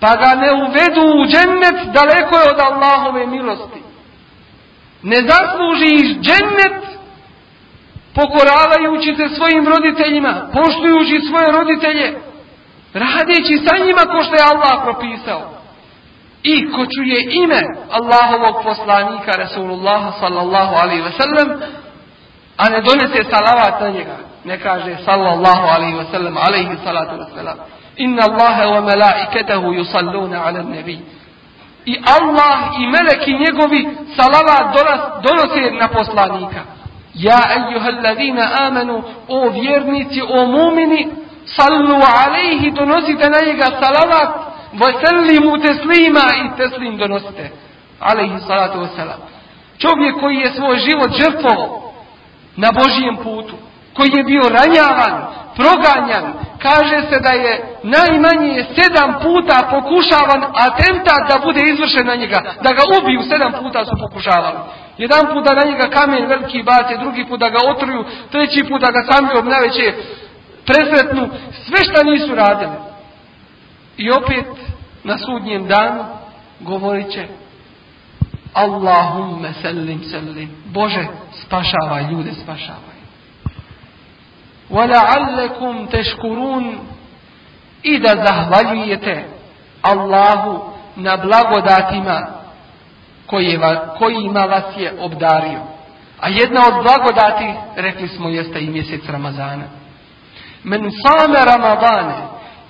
S1: pa ga ne uvedu u džennet, daleko je od Allahove milosti. Ne zasluži džennet pokoravajući se svojim roditeljima, poštujući svoje roditelje, radeći sa njima ko što je Allah propisao. I ko čuje ime Allahovog poslanika Rasulullah sallallahu alaihi wasallam, a ne donese salavat na njega, ne kaže sallallahu alaihi wasallam, alaihi salatu wasallam. Inna Allahe wa malaiketahu yusalluna ala nabi. I Allah i meleki njegovi salavat donose na poslanika. Ja ejuhalladina amanu, o vjernici, o mumini, sallu alaihi, donosite na njega salavat, vasellimu teslima i teslim donosite. Alaihi salatu wasalam. Čovjek koji je svoj život žrtvovao na Božijem putu, koji je bio ranjavan, proganjan, kaže se da je najmanje sedam puta pokušavan atentat da bude izvršen na njega, da ga ubiju, sedam puta su pokušavali. Jedan put da na njega kamen veliki bace, drugi put da ga otruju, treći put da ga sami obnaveće, presretnu, sve šta nisu radili. I opet na sudnjem danu govorit će Allahumme sellim sellim. Bože, spašavaj ljude, spašavaj. وَلَعَلَّكُمْ تَشْكُرُونَ I da zahvaljujete Allahu na blagodatima kojima vas je obdario. A jedna od blagodati, rekli smo, jeste i mjesec Ramazana. Men same Ramadane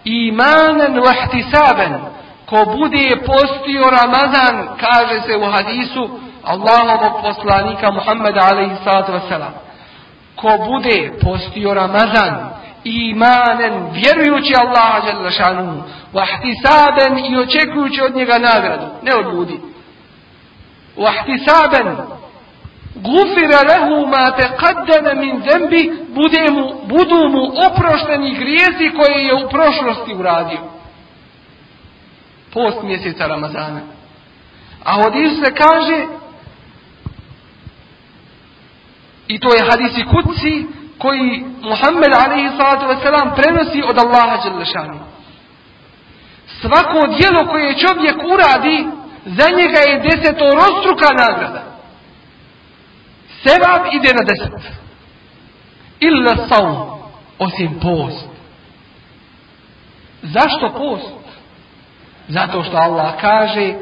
S1: imanen vahtisaben ko bude postio Ramazan, kaže se u hadisu Allahovog poslanika Muhammeda wasalam ko bude postio Ramazan imanen, vjerujući Allaha Đalešanu, vahtisaben i očekujući od njega nagradu, ne od ljudi. Vahtisaben, gufira lehu ma te min zembi, bude mu, budu mu oprošteni grijezi koje je u prošlosti uradio. Post mjeseca Ramazana. A od se kaže I to je hadisi kuci koji Muhammed alaihi salatu wasalam prenosi od Allaha Đelešanu. Svako djelo koje čovjek uradi, za njega je deseto rostruka nagrada. Sevab ide na deset. Illa saum, osim post. Zašto post? Zato što Allah kaže,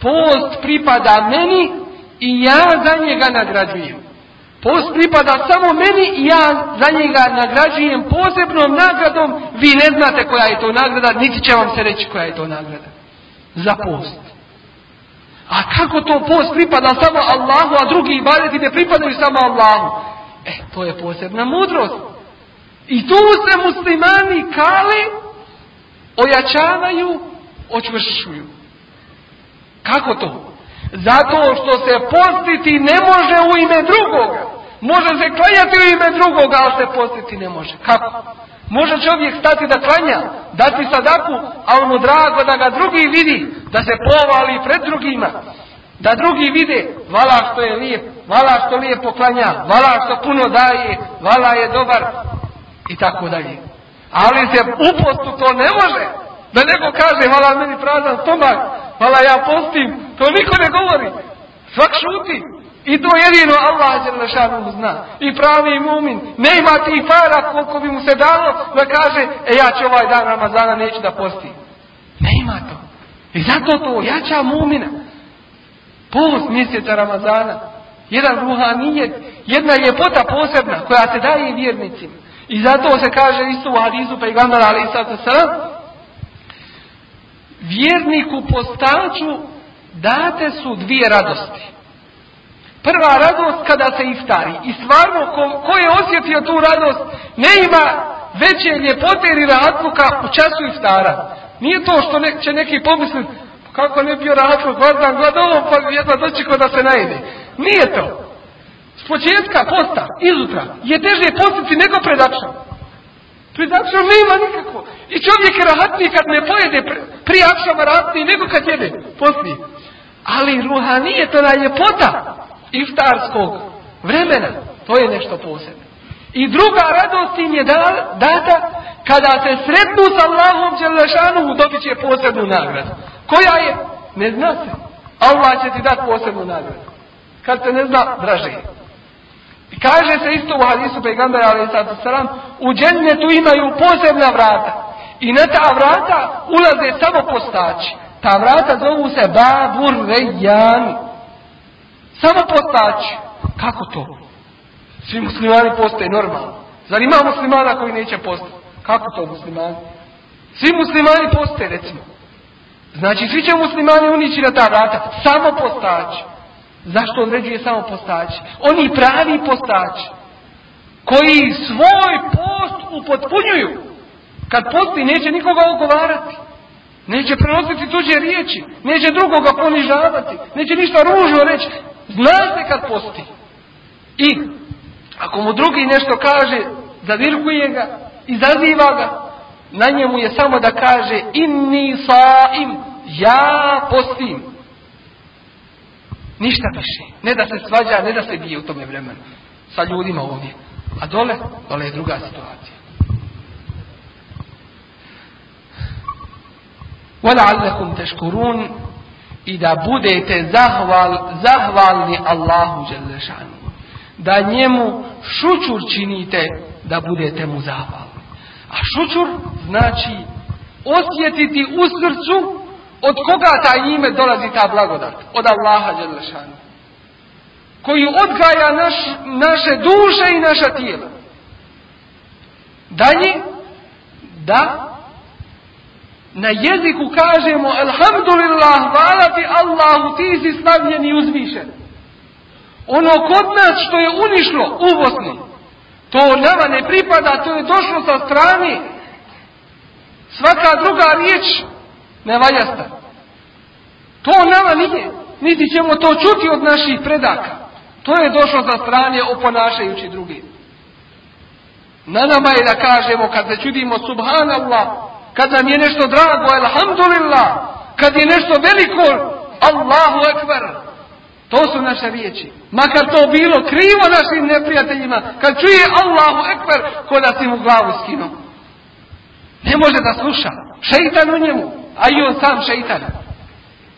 S1: post pripada meni i ja za njega nagrađujem. Post pripada samo meni i ja za njega nagrađujem posebnom nagradom. Vi ne znate koja je to nagrada, niti će vam se reći koja je to nagrada. Za post. A kako to post pripada samo Allahu, a drugi ibadeti ne pripadaju samo Allahu? E, to je posebna mudrost. I tu se muslimani kale ojačavaju, očvršuju. Kako to? Zato što se postiti ne može u ime drugoga. Može se klanjati u ime drugoga, ali se postiti ne može. Kako? Može čovjek stati da klanja, dati sadaku, a ono drago da ga drugi vidi, da se povali pred drugima. Da drugi vide, vala što je lijep, vala što lijepo klanja, vala što puno daje, vala je dobar i tako dalje. Ali se u postu to ne može. Da neko kaže, vala meni prazan stomak, vala ja postim, to niko ne govori. Svak šuti. I to jedino Allah Đelešanu zna. I pravi mumin. Ne ima tih para koliko bi mu se dalo da kaže, e ja ću ovaj dan Ramazana neću da postim. Ne ima to. I zato to jača mumina. Post mjeseca Ramazana. Jedan ruhanijet, jedna ljepota posebna koja se daje vjernicima. I zato se kaže isto u hadisu pejgambera ali vjerniku postaču date su dvije radosti. Prva radost kada se iftari. I stvarno, ko, ko je osjetio tu radost, ne ima veće ljepote ili rahatluka u času iftara. Nije to što ne, će neki pomisliti, kako ne bio rahatluk, gledam, gledam ovo, pa jedna doći ko da se najde. Nije to. S početka posta, izutra, je teže postiti nego pred akšom. Pred akšom nema nikako. I čovjek je rahatniji kad ne pojede prije akšama rahatniji nego kad jede poslije. Ali ruhanijeta ljepota iftarskog vremena, to je nešto posebno. I druga radost im je data kada se sretnu sa Allahom Đelešanu dobit će posebnu nagradu. Koja je? Ne zna se. Allah će ti dati posebnu nagradu. Kad se ne zna, draže je. Kaže se isto u hadisu pejgambera ali sad u džennetu imaju posebna vrata. I na ta vrata ulaze samo postači. Ta vrata zovu se Babur Rejani. Samo postači. Kako to? Svi muslimani postoje normalno. Zar ima muslimana koji neće postati? Kako to muslimani? Svi muslimani postoje recimo. Znači svi će muslimani unići na ta vrata. Samo postači. Zašto određuje samo postači? Oni pravi postači. Koji svoj post upotpunjuju. Kad posti neće nikoga ogovarati. Neće prenositi tuđe riječi. Neće drugoga ponižavati. Neće ništa ružno reći. Zna se kad posti. I ako mu drugi nešto kaže, zavirkuje ga, izaziva ga, na njemu je samo da kaže inni saim, ja postim. Ništa više. Ne da se svađa, ne da se bije u tome vremenu. Sa ljudima ovdje. A dole, dole je druga situacija. وَلَعَلَّكُمْ تَشْكُرُونَ i da budete zahval, zahvalni Allahu Đelešanu. Da njemu šučur činite da budete mu zahvalni. A šučur znači osjetiti u srcu od koga ta ime dolazi ta blagodat. Od Allaha Đelešanu. Koji odgaja naš, naše duše i naša tijela. Dalje, da na jeziku kažemo Alhamdulillah, hvala ti Allahu, ti si slavljen i uzvišen. Ono kod nas što je unišlo u Bosni, to nama ne pripada, to je došlo sa strane. Svaka druga riječ ne valjasta. To nama nije. Niti ćemo to čuti od naših predaka. To je došlo sa strane oponašajući drugi. Na nama je da kažemo kad se čudimo Subhanallah, kad nam je nešto drago, alhamdulillah, kad je nešto veliko, Allahu ekber. To su naše riječi. Makar to bilo krivo našim neprijateljima, kad čuje Allahu ekber, ko da si mu glavu skinu. Ne može da sluša. Šeitan u njemu, a i on sam šeitan.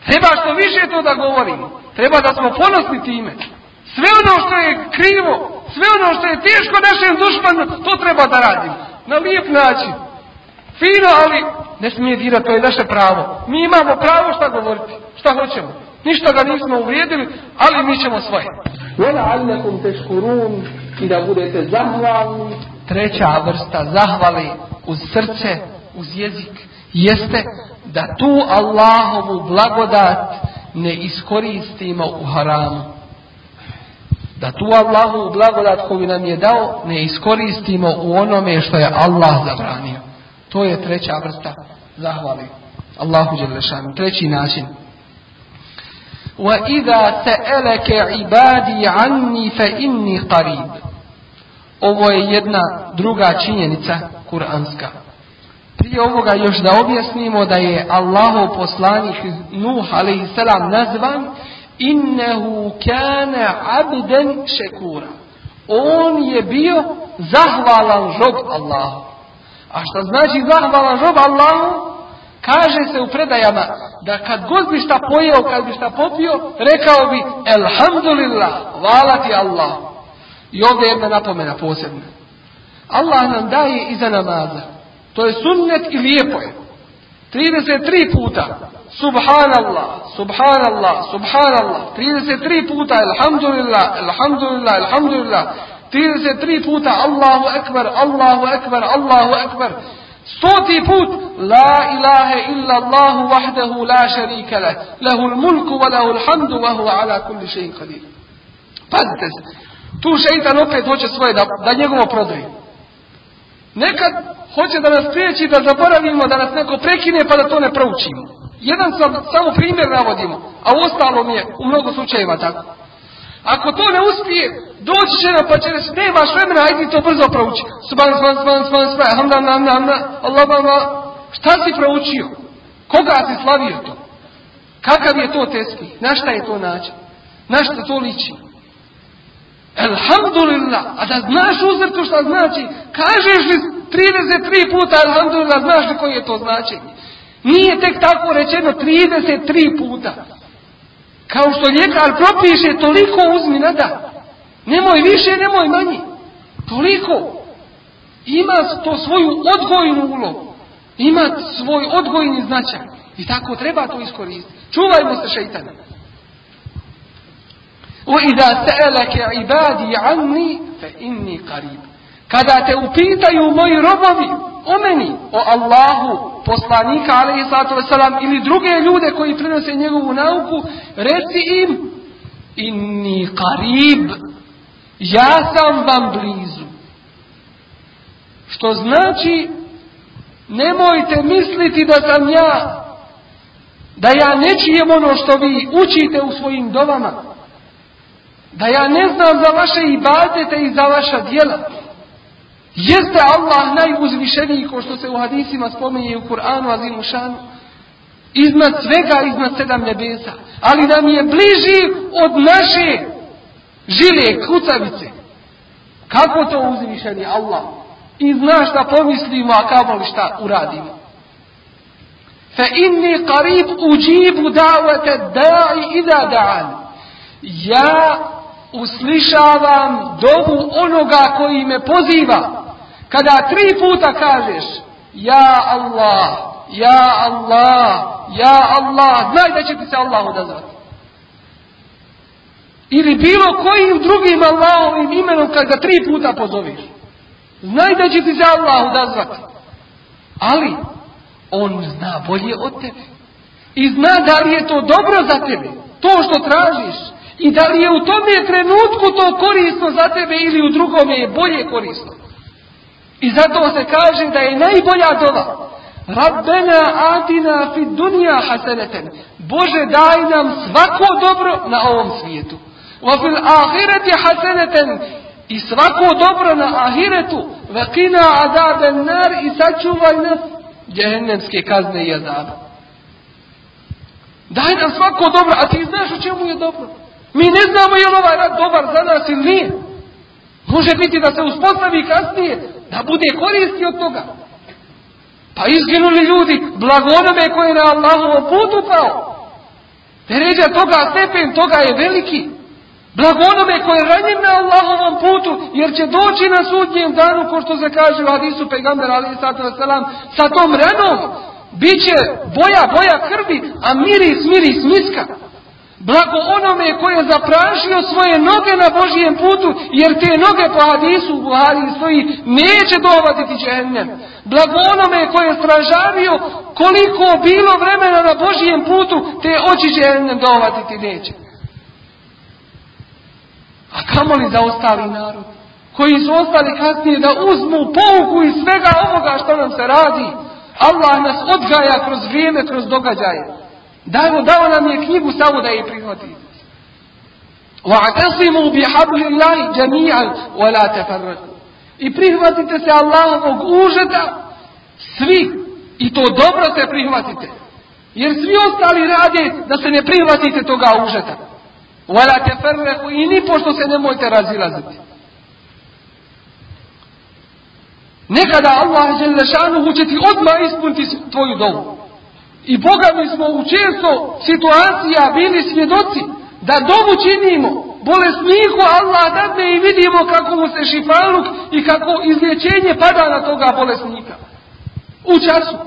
S1: Treba što više to da govorimo. Treba da smo ponosni time. Sve ono što je krivo, sve ono što je teško našem dušmanu, to treba da radimo. Na lijep način. Fino, ali ne smije dirati, to je naše pravo. Mi imamo pravo šta govoriti, šta hoćemo. Ništa ga nismo uvrijedili, ali mi ćemo svoje. وَلَعَلَّكُمْ تَشْكُرُونَ I da budete zahvalni. Treća vrsta zahvali uz srce, uz jezik, jeste da tu Allahovu blagodat ne iskoristimo u haramu. Da tu Allahovu blagodat koju nam je dao ne iskoristimo u onome što je Allah zabranio. To je treća vrsta zahvali. Allahu Đelešanu. Treći način. وَإِذَا سَأَلَكَ عِبَادِي عَنِّي فَإِنِّي قَرِيبٌ Ovo je jedna druga činjenica kuranska. Prije ovoga još da objasnimo da je Allahov poslanik Nuh a.s. nazvan innehu kane abden šekura. On je bio zahvalan žog Allahu. A što znači zahvalan rob Allahu? Kaže se u predajama da kad god bi šta pojeo, kad bi šta popio, rekao bi Elhamdulillah, hvala ti Allah. I ovdje jedna napomena posebna. Allah nam daje iza namaza. To je sunnet i lijepo je. 33 puta. Subhanallah, subhanallah, subhanallah. 33 puta, alhamdulillah, alhamdulillah, alhamdulillah. 33 puta Allahu Ekber, Allahu Ekber, Allahu Ekber. Stoti put, la ilahe illa Allahu wahdahu la šarika leh, lehul mulku wa lehul hamdu wa huwa ala kulli še'in qadir. Pazite se, tu šeitan opet hoće svoje da, da njegovo prodaje. Nekad hoće da nas priječi da zaboravimo, da nas neko prekine pa da to ne proučimo. Jedan sam, samo primjer navodimo, a u ostalom je u mnogo slučajeva tako. Ako to ne uspije, doći će nam pa će reći, nemaš vremena, ajdi to brzo prouči. Subhan, subhan, subhan, subhan, subhan, hamdan, hamdan, hamdan, Allah, Allah, šta si proučio? Koga si slavio to? Kakav je to tespi? Na šta je to način? Na šta to liči? Alhamdulillah, a da znaš uzrtu šta znači, kažeš li 33 puta Alhamdulillah, znaš li koji je to značenje? Nije tek tako rečeno 33 puta. Kao što ljekar propiše, toliko uzmi nada. Nemoj više, nemoj manje. Toliko. Ima to svoju odgojnu ulogu. Ima svoj odgojni značaj. I tako treba to iskoristiti. Čuvajmo se šeitana. وَإِذَا سَأَلَكَ عِبَادِي عَنِّي فَإِنِّي قَرِيبٌ kada te upitaju moji robovi o meni, o Allahu, poslanika, alaihi ili druge ljude koji prinose njegovu nauku, reci im, inni qarib, ja sam vam blizu. Što znači, nemojte misliti da sam ja, da ja ne čijem ono što vi učite u svojim dovama, da ja ne znam za vaše ibadete i za vaša djela. Jeste Allah najuzvišeniji, ko što se u hadisima spominje u Kur'anu, Azimu Šanu, iznad svega, iznad sedam nebesa. Ali nam je bliži od naše žile, kucavice. Kako to uzvišeni Allah? I zna pomislimo, a kamo li šta uradimo. Fa inni qarib uđibu davate da'i ida da'an. Ja uslišavam dovu onoga koji me poziva. Kada tri puta kažeš Ja Allah, Ja Allah, Ja Allah, znaj da će ti se Allah odazvati. Ili bilo kojim drugim Allahovim imenom kad ga tri puta pozoveš. Znaj da će ti se Allah odazvati. Ali, on zna bolje od tebe. I zna da li je to dobro za tebe. To što tražiš. I da li je u tome trenutku to korisno za tebe ili u drugome je bolje korisno. I zato se kaže da je najbolja dova. Rabbena atina fi dunja haseneten. Bože daj nam svako dobro na ovom svijetu. Wa fil ahireti haseneten. I svako dobro na ahiretu. Vakina adaben nar i sačuvaj nas djehennemske kazne i azabe. Daj nam svako dobro, a ti znaš u čemu je dobro. Mi ne znamo je li ovaj rad dobar za nas ili nije. Može biti da se uspostavi kasnije, da bude koristi od toga. Pa izginuli ljudi, blago onome koji je na Allahovom putu pao. Teređa toga, stepen toga je veliki. Blago onome koji je ranjiv na Allahovom putu, jer će doći na sudnjem danu, ko što se kaže u hadisu pejgamber ali sa tom ranom, bit će boja, boja krvi, a miris, miris miska. Blago onome koji je zaprašio svoje noge na Božijem putu, jer te noge po hadisu u Buhari stoji, neće dovaditi džehennem. Blago onome koji je stražavio koliko bilo vremena na Božijem putu, te oči džehennem dovaditi neće. A kamo li za ostali narod? Koji su ostali kasnije da uzmu pouku iz svega ovoga što nam se radi. Allah nas odgaja kroz vrijeme, kroz događaje. Dao, dao nam je knjigu samo da je prihvati. وَعْتَصِمُوا بِحَبْلِ اللَّهِ جَمِيعًا وَلَا تَفَرَّقُوا I prihvatite se Allahovog užeta svi. I to dobro se prihvatite. Jer svi ostali rade da se ne prihvatite toga užeta. وَلَا تَفَرَّقُوا I ni pošto se nemojte razilaziti. Nekada Allah Želešanuhu će ti odmah ispuniti tvoju dovu. I Boga mi smo u često situacija bili svjedoci da dovu činimo bolesniku Allah dadne i vidimo kako mu se šifaluk i kako izlječenje pada na toga bolesnika. U času.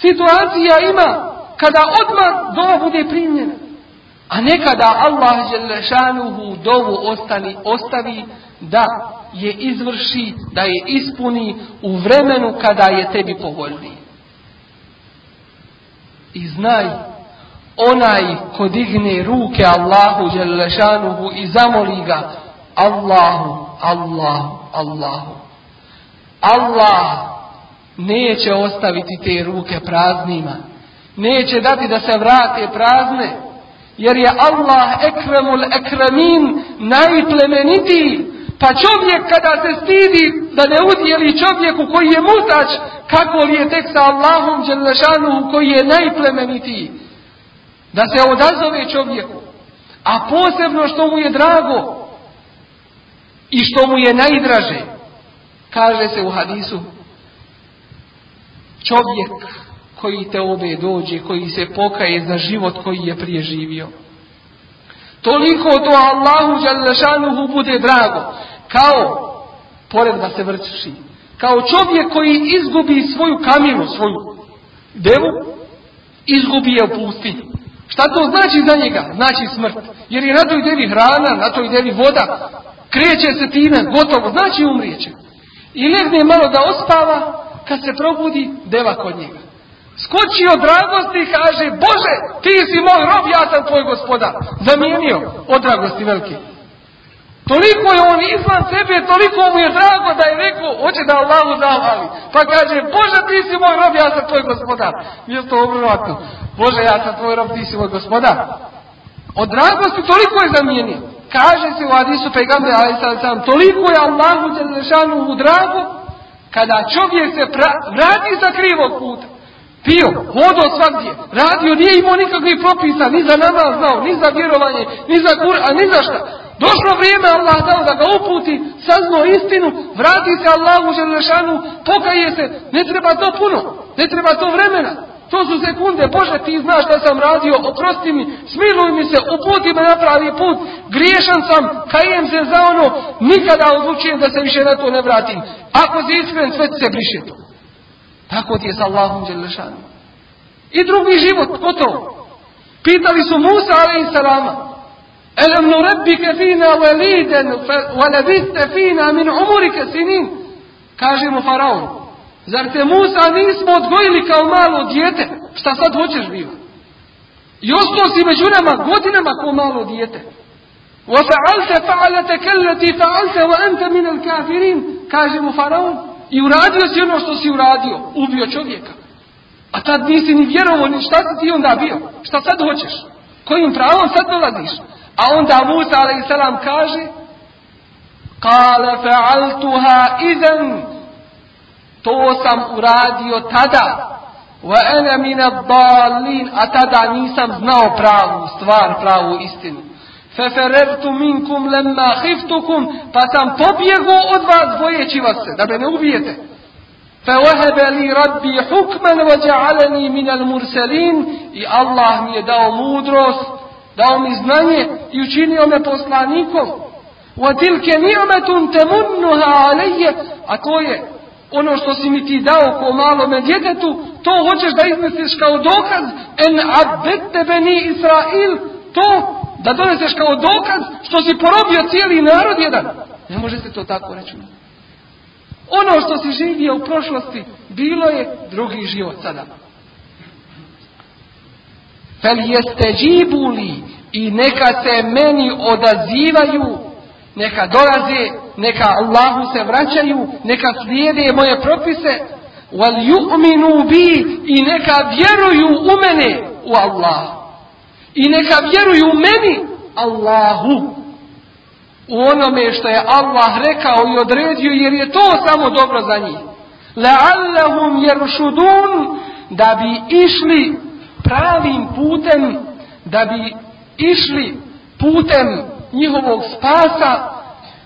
S1: Situacija ima kada odmah dova bude primljena. A nekada Allah Želešanuhu dovu ostani, ostavi da je izvrši, da je ispuni u vremenu kada je tebi povoljniji. I znaj, onaj ko digne ruke Allahu Đelešanuhu i zamoli ga Allahu, Allahu, Allahu. Allah neće ostaviti te ruke praznima. Neće dati da se vrate prazne. Jer je Allah ekremul ekremin najplemenitiji. Pa čovjek kada se stidi da ne udjeli čovjeku koji je mutač, kako li je tek sa Allahom Đelešanu koji je najplemenitiji. Da se odazove čovjeku. A posebno što mu je drago i što mu je najdraže. Kaže se u hadisu čovjek koji te obe dođe, koji se pokaje za život koji je prije živio. Toliko to Allahu Đalešanuhu bude drago. Kao, pored da se vrši, kao čovjek koji izgubi svoju kaminu, svoju devu, izgubi je u pustinju. Šta to znači za njega? Znači smrt. Jer je na toj devi hrana, na toj devi voda, kreće se time, gotovo, znači umrijeće. I legne malo da ospava, kad se probudi, deva kod njega. Skoči od dragosti i kaže, Bože, ti si moj rob, ja sam tvoj gospodar. Zamijenio od dragosti velike. Toliko je on izvan sebe, toliko mu je drago da je rekao, hoće da Allahu zavali. Pa kaže, Bože, ti si moj rob, ja sam tvoj gospodar. Mjesto obrvatno. Bože, ja sam tvoj rob, ti si moj gospodar. Od dragosti toliko je zamijenio. Kaže se u Adisu Pejgambe, ali sad sam, toliko je Allahu Đelešanu u drago, kada čovjek se vrati sa krivog puta. Pio, hodo svakdje, radio, nije imao nikakvih propisa, ni za namaz znao, ni za vjerovanje, ni za kur, a ni za šta. Došlo vrijeme Allah dao da ga uputi, saznao istinu, vrati se Allahu Želešanu, pokaje se, ne treba to puno, ne treba to vremena. To su sekunde, Bože ti znaš šta sam radio, oprosti mi, smiluj mi se, uputi me na pravi put, griješan sam, kajem se za ono, nikada odlučujem da se više na to ne vratim. Ako si iskren, sve se briše to. Tako ti je sa Allahom Đelešanu. I drugi život, gotovo. Pitali su Musa, ali i Elem nurebbike fina veliden, velebiste fina min umurike sinin. Kaže mu faraon, zar te Musa nismo odgojili kao malo dijete? Šta sad hoćeš biva? I ostao si među nama godinama kao malo dijete. وَفَعَلْتَ فَعَلَتَ كَلَّتِ فَعَلْتَ وَأَنْتَ مِنَ الْكَافِرِينَ Kaže mu faraon, i uradio si ono što si uradio, ubio čovjeka. A tad nisi ni vjerovo, ni šta si ti onda bio? Šta sad hoćeš? Kojim pravom sad dolaziš? A onda Musa a.s. kaže Kale fa'altuha idem To sam uradio tada Wa ana min dalin A tada nisam znao pravu stvar, pravu istinu Feferertu minkum lemma khiftukum Pa sam pobjegao od vas bojeći vas se Da me ne ubijete فوهب لي ربي حكما وجعلني من المرسلين i Allah mi je dao mudrost dao mi znanje i učinio me poslanikom. Tilke ni'matun tamunnuha alayya, a to je ono što si mi ti dao ko malome djetetu, to hoćeš da izneseš kao dokaz en abette beni Israil, to da doneseš kao dokaz što si porobio cijeli narod jedan. Ne može se to tako reći. Ono što si živio u prošlosti, bilo je drugi život sada. Fel jeste džibuli i neka se meni odazivaju, neka dolaze, neka Allahu se vraćaju, neka slijede moje propise, wal yu'minu bi i neka vjeruju u mene, u Allah. I neka vjeruju meni, Allahu. U onome što je Allah rekao i odredio, jer je to samo dobro za njih. La'allahum jeršudun, da bi išli pravim putem da bi išli putem njihovog spasa,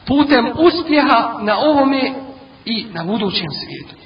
S1: putem uspjeha na ovome i na budućem svijetu.